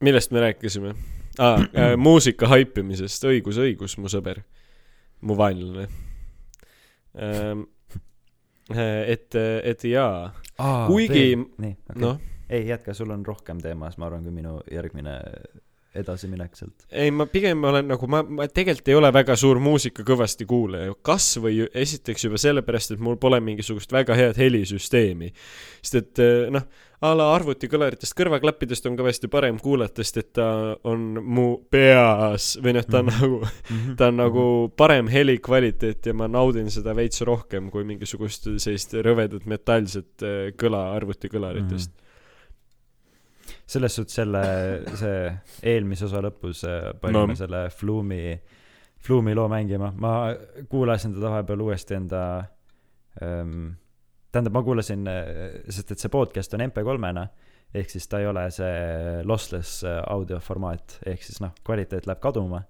millest me rääkisime ah,? Äh, muusika haipimisest, õigus, õigus, mu sõber, mu vaenlane ähm,. et, et jaa, Kuigi- nii, okei noh, ei jätka, sul on rohkem teemas, ma arvan, kui minu järgmine edasiminek sealt. ei ma pigem olen nagu ma, ma tegelikult ei ole väga suur muusika kõvasti kuulaja, kas või esiteks juba sellepärast, et mul pole mingisugust väga head helisüsteemi. sest et eh, noh, a la arvutikõlaritest kõrvaklappidest on kõvasti parem kuulata, sest et ta on mu peas või noh, ta on Mhm. nagu ta on nagu parem helikvaliteet ja ma naudin seda veits rohkem kui mingisugust sellist rõvedat metallset eh, kõla arvutikõlaritest mm. Selles suhtes selle, see eelmise osa lõpus äh, panime No. selle Flume'i, Flume'i loo mängima, ma kuulasin teda vahepeal uuesti enda ähm,, tähendab, ma kuulasin, sest et see podcast on MP3-na, ehk siis ta ei ole see lossless äh, audioformaat, ehk siis noh, kvaliteet läheb kaduma.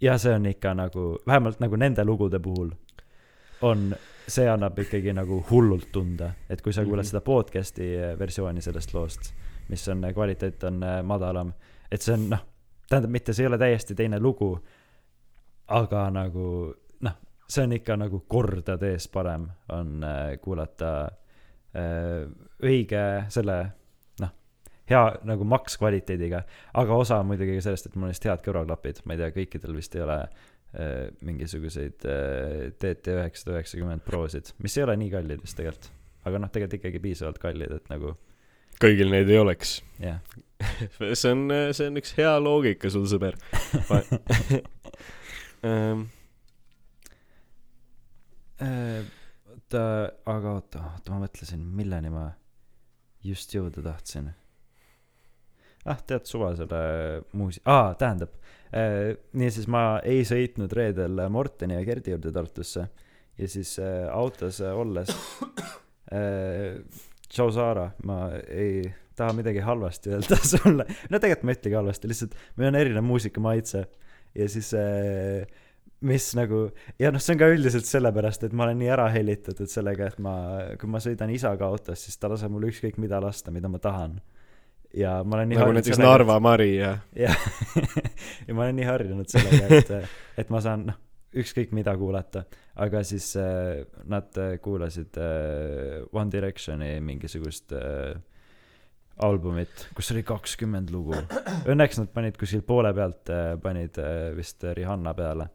ja see on ikka nagu, vähemalt nagu nende lugude puhul on, see annab ikkagi nagu hullult tunda, et kui sa kuulad Mhm. seda podcast'i versiooni sellest loost, mis on, kvaliteet on äh, madalam, et see on noh, tähendab mitte, see ei ole täiesti teine lugu, aga nagu noh, see on ikka nagu kordades parem on äh, kuulata äh, õige selle noh, hea nagu maks kvaliteediga, aga osa muidugi ka sellest, et mul on lihtsalt head kõrvaklapid, ma ei tea, kõikidel vist ei ole äh, mingisuguseid äh, TT üheksasada üheksakümmend Prosid, mis ei ole nii kallid vist tegelikult, aga noh, tegelikult ikkagi piisavalt kallid, et nagu kõigil neid ei oleks. jah, see on, see on üks hea loogika sul, sõber. Ähm, Äh, oota, aga oota, oota, ma mõtlesin, milleni ma just jõuda tahtsin. ah, tead suva selle muusi-, aa, tähendab äh,, niisiis ma ei sõitnud reedel Morteni ja Gerdi juurde Tartusse ja siis äh, autos äh, olles äh,, tšau Saara, ma ei taha midagi halvasti öelda sulle, no tegelikult ma ei ütlegi halvasti, lihtsalt meil on erinev muusikamaitse. Ja siis äh, mis nagu ja noh, see on ka üldiselt sellepärast, et ma olen nii ära hellitatud sellega, et ma, kui ma sõidan isaga autos, siis ta laseb mul ükskõik mida lasta, mida ma tahan. ja ma olen nii nagu näiteks Narva Mari ja et- jah, ja ma olen nii harjunud sellega, et, et ma saan noh, ükskõik mida kuulata, aga siis äh, nad äh, kuulasid äh, One Directioni mingisugust äh, albumit, kus oli kakskümmend lugu. Õnneks nad panid kuskil poole pealt äh,, panid äh, vist Rihanna peale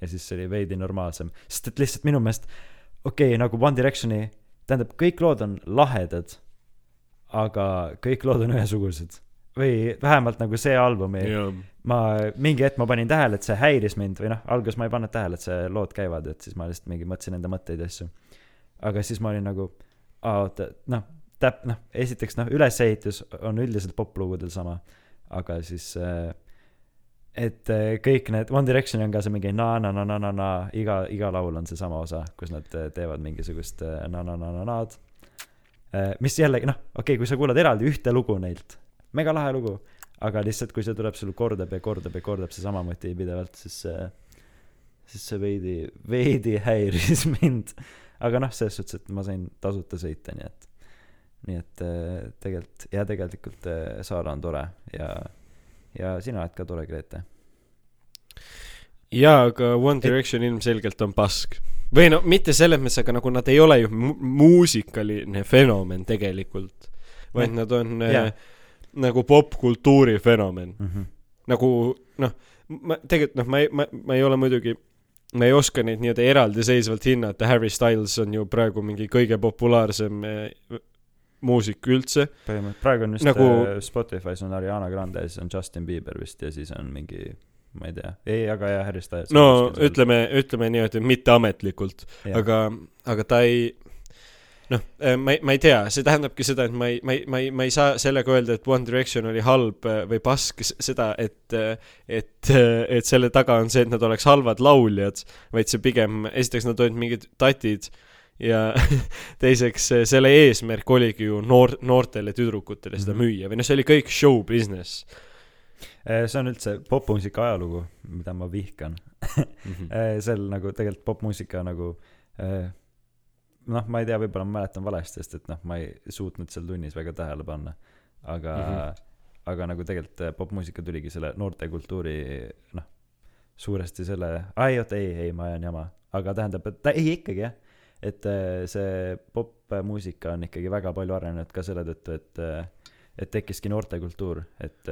ja siis see oli veidi normaalsem, sest et lihtsalt minu meelest okei okay,, nagu One Directioni, tähendab, kõik lood on lahedad, aga kõik lood on ühesugused. Või vähemalt nagu see album ei, ja ma mingi hetk ma panin tähele, et see häiris mind või noh, alguses ma ei pannud tähele, et see lood käivad, et siis ma lihtsalt mingi mõtlesin enda mõtteid ja asju. aga siis ma olin nagu, oota, noh, täp-, noh, esiteks noh, ülesehitus on üldiselt poplugudel sama, aga siis äh, et äh, kõik need, One Direction on ka see mingi na-na-na-na-na-na, iga, iga laul on seesama osa, kus nad äh, teevad mingisugust äh, na-na-na-na-nad. mis jällegi noh, okei okay,, kui sa kuulad eraldi ühte lugu neilt, mega lahe lugu, aga lihtsalt, kui see tuleb sul kordab ja kordab ja kordab seesama motiiv pidevalt, siis see, siis see veidi, veidi häiris mind. aga noh, selles suhtes, et ma sain tasuta sõita, nii et, nii et äh, tegelikult ja tegelikult äh, Saara on tore ja, ja sina oled ka tore, Grete. jaa, aga One Direction ilmselgelt on pask. või no mitte selles mõttes, aga nagu nad ei ole ju mu- muusikaline fenomen tegelikult, vaid nad on Jaa. äh, nagu popkultuuri fenomen. mm. -hmm. nagu noh, ma tegelikult noh, ma ei, ma, ma ei ole muidugi, ma ei oska neid nii-öelda eraldiseisvalt hinnata, Harry Styles on ju praegu mingi kõige populaarsem eh, muusik üldse. põhimõtteliselt praegu on vist Nagu- nagu... Spotify's on Ariana Grande ja siis on Justin Bieber vist ja siis on mingi ma ei tea ei aga jah Harry Styles no ütleme, ütleme niimoodi, mitteametlikult, aga, aga ta ei noh, ma ei, ma ei tea, see tähendabki seda, et ma ei, ma ei, ma ei, ma ei saa sellega öelda, et One Direction oli halb äh, või pask, seda, et, et, et selle taga on see, et nad oleks halvad lauljad, vaid see pigem, esiteks nad olid mingid tatid ja teiseks selle eesmärk oligi ju noor, noortele tüdrukutele seda Mhm. müüa või noh, see oli kõik show business. see on üldse popmuusika ajalugu mida ma vihkan Eh, seal nagu tegelikult popmuusika nagu eh, noh ma ei tea võib-olla ma mäletan valesti sest et noh ma ei suutnud seal tunnis väga tähele panna aga mm. -hmm. aga nagu tegelikult eh, popmuusika tuligi selle noortekultuuri noh suuresti selle ai oota ei ei ma ajan jama aga tähendab et ei ikkagi jah et eh, see popmuusika on ikkagi väga palju arenenud ka selle tõttu et eh, et tekkiski noortekultuur et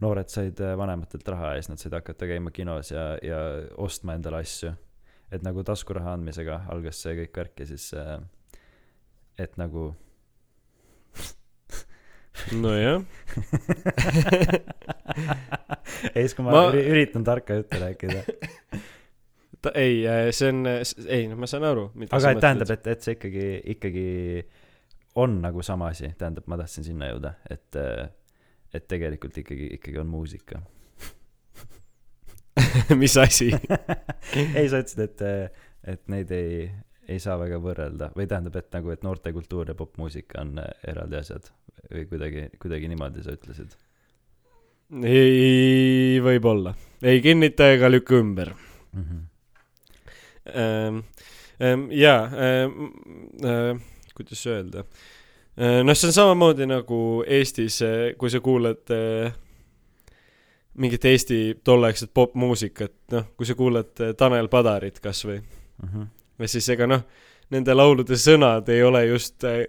noored said vanematelt raha ja siis nad said hakata käima kinos ja ja ostma endale asju et nagu taskuraha andmisega algas see kõik värk ja siis eh, et nagu nojah, ei siis kui ma, Ma- üritan tarka juttu rääkida. Ta ei, see on, ei noh, ma saan aru, mida aga et tähendab et et see ikkagi ikkagi on nagu sama asi tähendab ma tahtsin sinna jõuda et eh, et tegelikult ikkagi ikkagi on muusika mis asi? Ei sa ütlesid et et neid ei ei saa väga võrrelda. Või tähendab et nagu et noortekultuur ja popmuusika on eh, eraldi asjad. Või kuidagi kuidagi niimoodi sa ütlesid. Ei, võib-olla, ei kinnita ega lükka ümber. Mm -hmm. ähm,. Ähm, jaa ähm,, äh, kuidas öelda? Äh,, noh, see on samamoodi nagu Eestis, kui sa kuulad äh, mingit Eesti tolleaegset popmuusikat, noh, kui sa kuulad äh, Tanel Padarit kasvõi, Mm -hmm. ja siis ega noh, nende laulude sõnad ei ole just äh,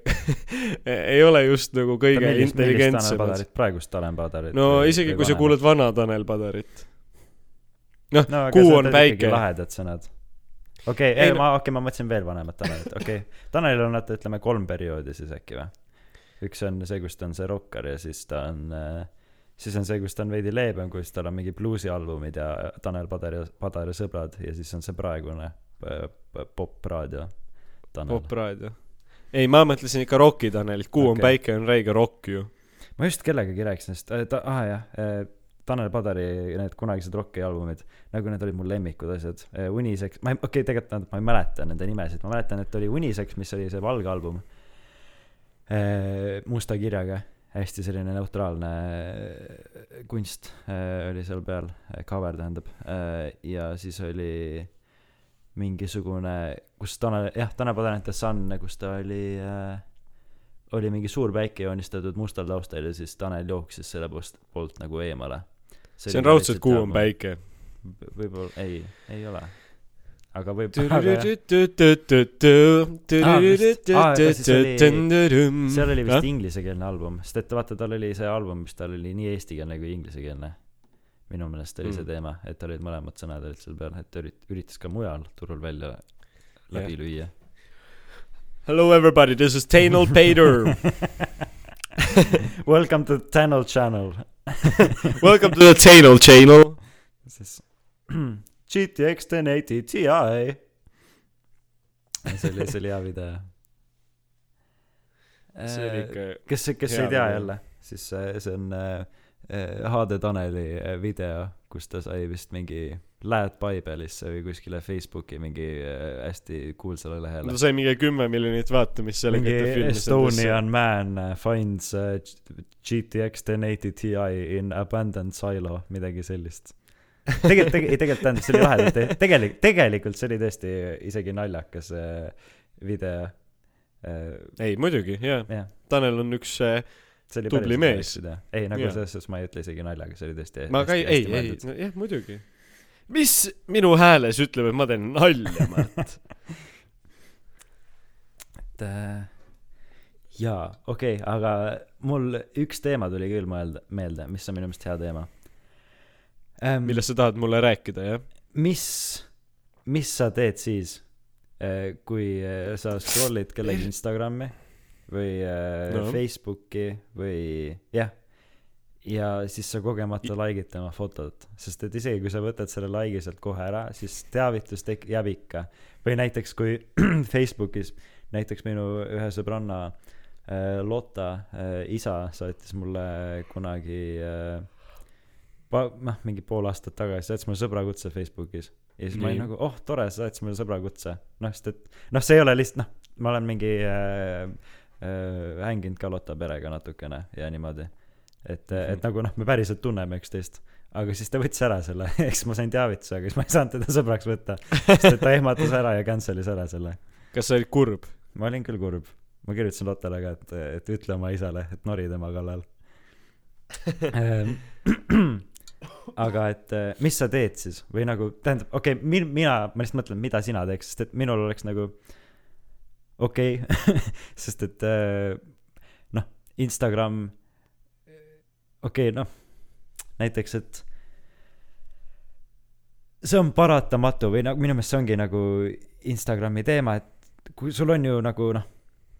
ei ole just nagu kõige intelligentsemad. praegust Tanel Padarit no isegi kui sa kuulad vana Tanel Padarit. noh no,, aga Kuu on päike. lahedad sõnad okei Ei, okay,, no- ma okei okay,, ma mõtlesin veel vanemat Tanelit, okei okay. Tanelil on vaata, ütleme kolm perioodi siis äkki või? üks on see, kus ta on see rokkar ja siis ta on äh, siis on see, kus ta on veidi leebem, kus tal on mingi bluusialbumid ja Tanel Padar ja Padar ja sõbrad ja siis on see praegune äh, popraadio popraadio. ei, ma mõtlesin ikka Rocki Tanelit, Kuu on Okei. päike on räige rock ju. ma just kellegagi rääkisin, sest äh, ta, ah jah äh,, Tanel Padari need kunagised rocki albumid, nagu need olid mu lemmikud asjad äh,. Unisex, ma ei, okei okay,, tegelikult tähendab, ma ei mäleta nende nimesid, ma mäletan, et oli Unisex, mis oli see valge album äh,. musta kirjaga, hästi selline neutraalne äh, kunst äh, oli seal peal, cover tähendab äh,. ja siis oli mingisugune, kus Tanel, jah, Tanel and the Sun, kus ta oli äh, oli mingi suur päike joonistatud mustal taustal ja siis Tanel jooksis selle post, poolt nagu eemale. see on raudselt Kuu on. päike. võib-olla, ei, ei ole. Aga võib, seal oli vist inglisekeelne album, sest et vaata, tal oli see album, mis tal oli nii eestikeelne kui inglisekeelne. minu meelest oli see Mm. teema, et olid mõlemad sõnad olid seal peal, et ta ürit-, üritas ka mujal turul välja läbi lüüa. Hello everybody, this is Tanel Pater. Welcome to Tanel Channel. Welcome to the Tanel channel. siis GTX 1080 Ti. see oli, see oli hea video. see oli ikka, kes, kes ei tea video. jälle, siis see, see on äh, äh, HD Taneli äh, video, kus ta sai vist mingi Lähed Bibelisse või kuskile Facebooki mingi äh, hästi kuulsale lehele ta. sai mingi kümme miljonit vaatamist sellega, et ta filmis Estonian man äh, finds GTX 1080 Ti in abandoned silo, midagi sellist. tegelikult, tegelikult, tegelikult tähendab, see oli lahedalt tehtud, tegelik-, tegelikult see oli tõesti isegi naljakas äh, video äh,. ei, muidugi, jaa. jah, Tanel on üks äh, Tubli mees. ei, nagu Jaa. selles suhtes ma ei ütle isegi naljaga, see oli tõesti ma ka ei, ei, ei, jah, muidugi. mis minu hääles ütleb, et ma teen nalja, Mart? et jaa, okei okay,, aga mul üks teema tuli küll mõelda, meelde, mis on minu meelest hea teema ähm,. millest sa tahad mulle rääkida, jah? mis, mis sa teed siis, kui äh, sa scroll'id kellegi Instagrami või äh, No. Facebooki või jah ja siis sa kogemata like'id tema fotot sest et isegi kui sa võtad selle like'i sealt kohe ära siis teavitus tek- jääb ikka või näiteks kui Facebookis näiteks minu ühe sõbranna äh, Lotta äh, isa saatis mulle kunagi äh, noh mingi pool aastat tagasi saatis mulle sõbrakutse Facebookis. Ja siis ma olin Nii. nagu oh tore sa saatis mulle sõbrakutse noh sest et noh see ei ole lihtsalt noh ma olen mingi äh, äh, hänginud ka Lotta perega natukene ja niimoodi. Et mm, -hmm. et nagu noh me päriselt tunneme üksteist. Aga siis ta võttis ära selle. Eks ma sain teavituse aga siis ma ei saanud teda sõbraks võtta. Sest et ta ehmatas ära ja cancel'is ära selle. Kas sa olid kurb? ma olin küll kurb. Ma kirjutasin Lottele ka et et ütle oma isale et nori tema kallal. Ehm, aga et eh, mis sa teed siis? Või nagu tähendab okei okay, min- mina ma lihtsalt mõtlen mida sina teeks sest et minul oleks nagu okei okay, sest et eh, noh Instagram okei okay, noh näiteks et see on paratamatu või nagu minu meelest see ongi nagu Instagrami teema et kui sul on ju nagu noh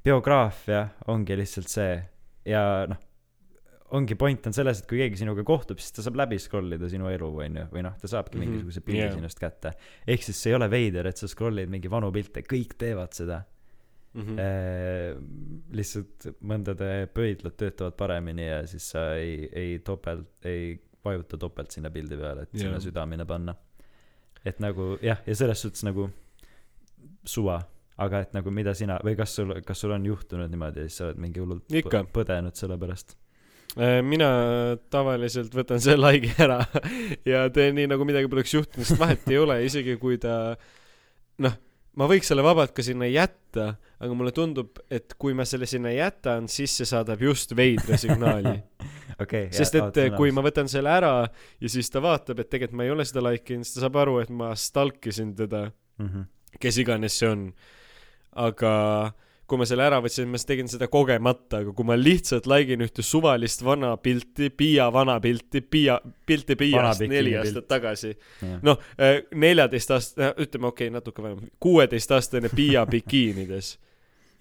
biograafia ongi lihtsalt see ja noh ongi point on selles et kui keegi sinuga kohtub siis ta saab läbi scroll ida sinu elu onju või noh ta saabki Mhm, mingisuguse pildi jaa. sinust kätte. Ehk siis see ei ole veider et sa scroll'id mingi vanu pilte kõik teevad seda. Mm. lihtsalt mõndade pöidlad töötavad paremini ja siis sa ei ei topelt ei vajuta topelt sinna pildi peale et sinna Jaa. südamine panna. Et nagu jah ja selles suhtes nagu suva. Aga et nagu mida sina või kas sul kas sul on juhtunud niimoodi ja siis sa oled mingi hullult põdenud selle pärast mina tavaliselt võtan selle like'i ära ja teen nii nagu midagi poleks juhtunud sest vahet ei ole isegi kui ta noh ma võiks selle vabalt ka sinna jätta aga mulle tundub et kui ma selle sinna jätan siis see saadab just veidra signaali. Okei sest et eh, kui ma võtan selle ära ja siis ta vaatab et tegelikult ma ei ole seda like inud siis ta saab aru et ma stalkisin teda. Mm -hmm. kes iganes see on. Aga kui ma selle ära võtsin ma tegin seda kogemata aga kui ma lihtsalt like in ühte suvalist vana pilti Piia vana pilti Piia pilti Piiast neli aastat tagasi. Noh neljateist aast- ütleme okei okay, natuke vähem kuueteistaastane Piia bikiinides.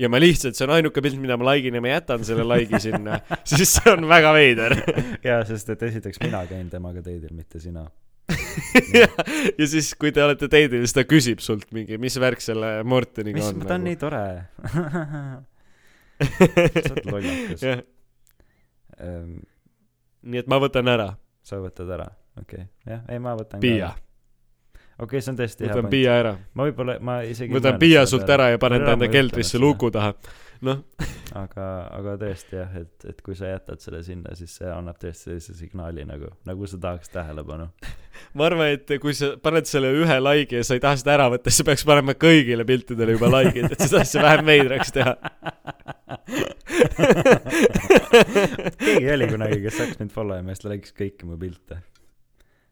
Ja ma lihtsalt see on ainuke pilt mida ma like in ja ma jätan selle like'i sinna. Siis see on väga veider. Jaa sest et esiteks mina käin temaga teidil mitte sina ja, ja siis kui te olete date'il siis ta küsib sult mingi mis värk selle Morteniga mis on nagu. ta on nii tore? Sa oled lollakas. Jah. Ehm, nii et ma võtan ära. Sa võtad ära? Okei. Okay. jah ei ma võtan Piia. okei okay, see on tõesti hea võtan point. Piia ära. Ma võib-olla ma isegi võtan Piia sult peale. ära ja panen ta Ära enda keldrisse luku taha noh. Aga aga tõesti jah et et kui sa jätad selle sinna siis see annab tõesti sellise signaali nagu nagu sa tahaks tähelepanu. Ma arvan et kui sa paned selle ühe like'i ja sa ei taha seda ära võtta siis sa peaks panema kõigile piltidele juba like'id et seda asja vähem veidraks teha. Keegi oli kunagi kes hakkas mind follow ima ja siis ta likes kõiki mu pilte.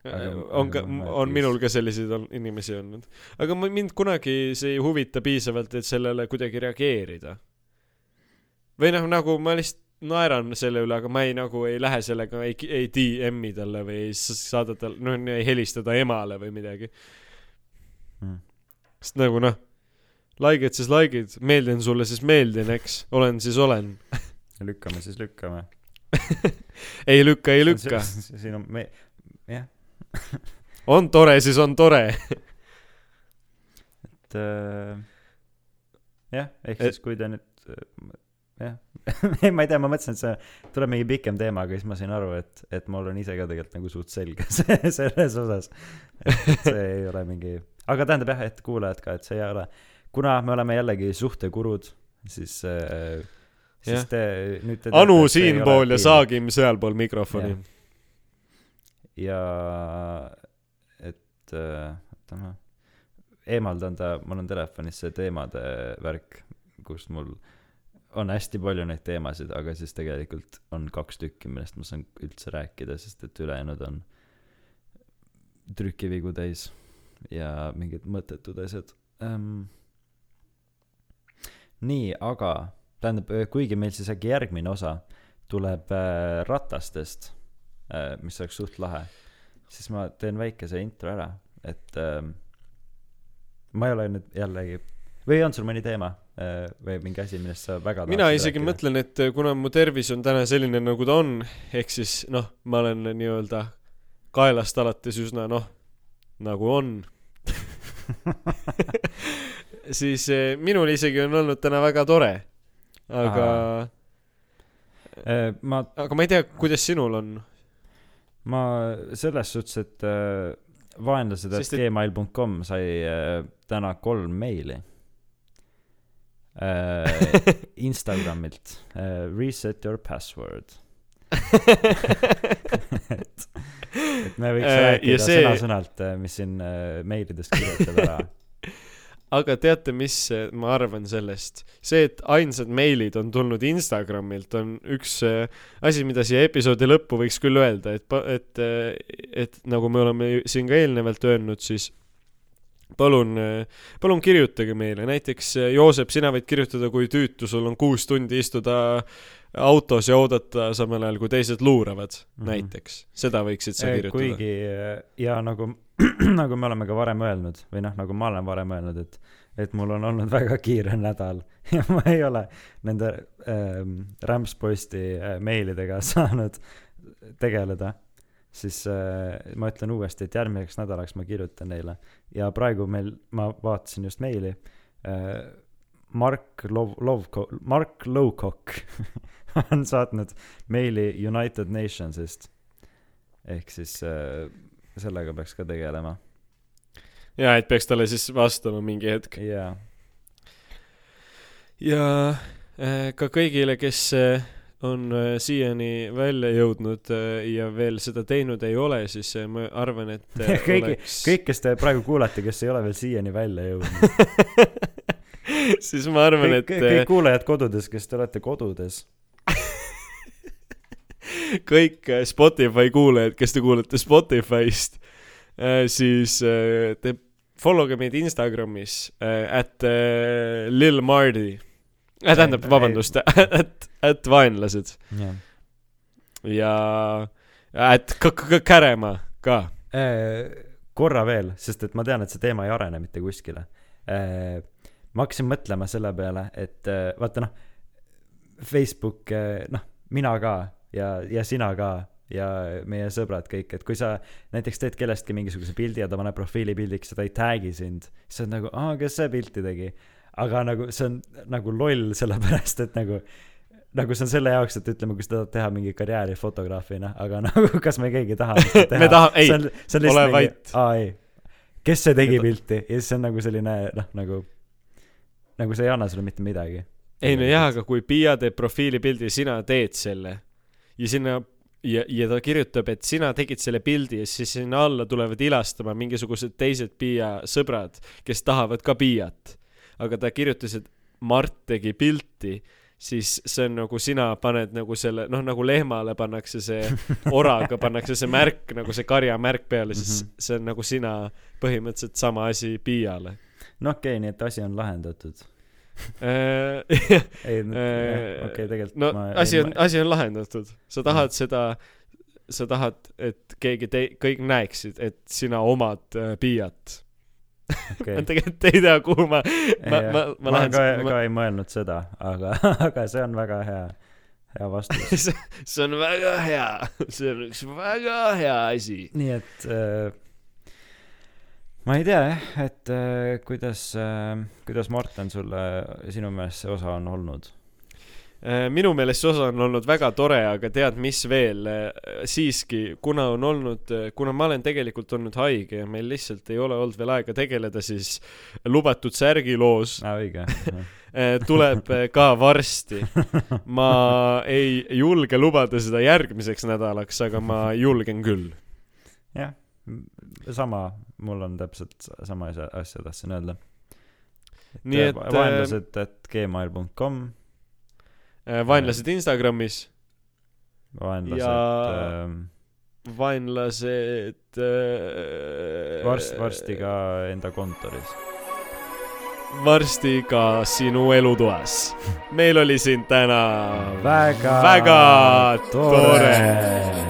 Aga- on ka on minul ka selliseid on- inimesi olnud. Aga mind kunagi see ei huvita piisavalt et sellele kuidagi reageerida või noh nagu ma lihtsalt naeran selle üle aga ma ei nagu ei lähe sellega ei ei DM-i talle või ei saada tal noh ei helista ta emale või midagi. Mm. sest nagu noh like'id siis like'id meeldin sulle siis meeldin eks olen siis olen. Lükkame siis lükkame. Ei lükka ei lükka. siin on me jah. On tore siis on tore. Et äh, jah ehk siis kui te nüüd äh, jah ei ma ei tea ma mõtlesin et see tuleb mingi pikem teema aga siis ma sain aru et et mul on ise ka tegelikult nagu suht selge see selles osas et see ei ole mingi aga tähendab jah et kuulajad ka et see ei ole kuna me oleme jällegi suhtekurud siis äh, siis Jah. te nüüd te Anu siinpool ja. Saagim sealpool mikrofoni ja et äh, oota ma eemaldan ta mul on telefonis see teemade värk kus mul on hästi palju neid teemasid aga siis tegelikult on kaks tükki millest ma saan üldse rääkida sest et ülejäänud on trükivigu täis ja mingid mõttetud asjad. Ähm, nii aga tähendab kuigi meil siis äkki järgmine osa tuleb äh, ratastest äh, mis oleks suht lahe siis ma teen väikese intro ära et ähm, ma ei ole nüüd jällegi või on sul mõni teema? äh, või mingi asi, millest sa väga mina isegi. mõtlen, et kuna mu tervis on täna selline, nagu ta on, ehk siis noh, ma olen nii-öelda kaelast alates üsna noh, nagu on, siis eh, minul isegi on olnud täna väga tore. aga, Äh, ma, aga ma ei tea, kuidas sinul on. ma selles suhtes, et äh, vaenlased Sest at et- gmail.com sai äh, täna kolm meili äh, Instagramilt äh,. Reset your password. et, et me võiks Äh, rääkida see- sõna-sõnalt, mis siin äh, meilides kirjutab ära. aga teate, mis ma arvan sellest? see, et ainsad meilid on tulnud Instagramilt, on üks asi, mida siia episoodi lõppu võiks küll öelda, et, et, et nagu me oleme siin ka eelnevalt öelnud, siis palun, palun kirjutage meile, näiteks eh, Joosep, sina võid kirjutada, kui tüütu sul on kuus tundi istuda autos ja oodata samal ajal, kui teised luuravad mm. -hmm. näiteks. seda võiksid sa kirjutada. kuigi ja nagu, nagu me oleme ka varem öelnud või noh, nagu ma olen varem öelnud, et, et mul on olnud väga kiire nädal ja ma ei ole nende ähm, Rämpsposti äh, meilidega saanud tegeleda, siis äh, ma ütlen uuesti, et järgmiseks nädalaks ma kirjutan neile. Ja praegu meil, ma vaatasin just meili äh,, Mark Lov-, Lovko-, Mark Lowcock on saatnud meili United Nationsist. Ehk siis äh, sellega peaks ka tegelema. Ja, et peaks talle siis vastama mingi hetk. jaa. Ja äh, ka kõigile, kes äh, on äh, siiani välja jõudnud äh, ja veel seda teinud ei ole, siis äh, ma arvan, et Kõigi- oleks... kõik, kes te praegu kuulate, kes ei ole veel siiani välja jõudnud siis ma arvan, et kõik kuulajad kodudes, kes te olete kodudes kõik Spotify kuulajad, kes te kuulate Spotify'st, siis te follow ge meid Instagramis, at Lil Mardi. tähendab, Ei- vabandust, at, at vaenlased ja at k- k- Käremaa ka. Äh, korra veel, sest et ma tean, et see teema ei arene mitte kuskile. ma hakkasin mõtlema selle peale, et äh, vaata noh, Facebook, noh, mina ka ja, ja sina ka ja meie sõbrad kõik, et kui sa näiteks teed kellestki mingisuguse pildi ja ta paneb profiilipildiks ja ta ei tag'i sind, siis sa oled nagu, aa, kes see pilti tegi. Aga nagu see on nagu loll, sellepärast et nagu nagu see on selle jaoks, et ütleme, kui sa tahad teha mingi karjääri fotograafina, aga nagu kas me keegi tahame seda teha me taha- ei, ole lihtsalt vait. aa ei, kes see tegi pilti ja siis see on nagu selline noh, nagu nagu see ei anna sulle mitte midagi. ei no jah, aga kui Piia teeb profiilipildi, sina teed selle ja sinna ja, ja ta kirjutab, et sina tegid selle pildi ja siis sinna alla tulevad ilastama mingisugused teised Piia sõbrad, kes tahavad ka Piiat. Aga ta kirjutas, et Mart tegi pilti, siis see on nagu sina paned nagu selle, noh nagu lehmale pannakse see, oraga pannakse see märk nagu see karjamärk peale, siis Mhm. see on nagu sina põhimõtteliselt sama asi Piiale. no okei okay,, nii et asi on lahendatud. Äh, ei, Äh, okei, tegelikult no ma asi on, asi on lahendatud. sa tahad seda, sa tahad, et keegi tei-, kõik näeksid, et sina omad äh, Piiat. Okei ma tegelikult ei tea, kuhu ma, ma, ma, ma ma lähen ka, ma, ka ei mõelnud seda, aga, aga see on väga hea, hea vastus. see see on väga hea, see on üks väga hea asi. nii et äh, ma ei tea jah, et äh, kuidas äh,, kuidas Martin sulle, sinu meelest see osa on olnud? Äh, minu meelest see osa on olnud väga tore, aga tead, mis veel, siiski, kuna on olnud, kuna ma olen tegelikult olnud haige ja meil lihtsalt ei ole olnud veel aega tegeleda, siis lubatud särgiloos aa, õige. tuleb ka varsti. ma ei julge lubada seda järgmiseks nädalaks, aga ma julgen küll. jah, sama, mul on täpselt sama asja, asja tahtsin öelda. nii et vaenlased et gmail.com, eh, vaenlased Instagramis, vaenlased Ja- ja..., vaenlased äh, varsti, varsti ka enda kontoris. varsti ka sinu elutoas. meil oli siin täna väga, väga tore. Keter-Jaaniku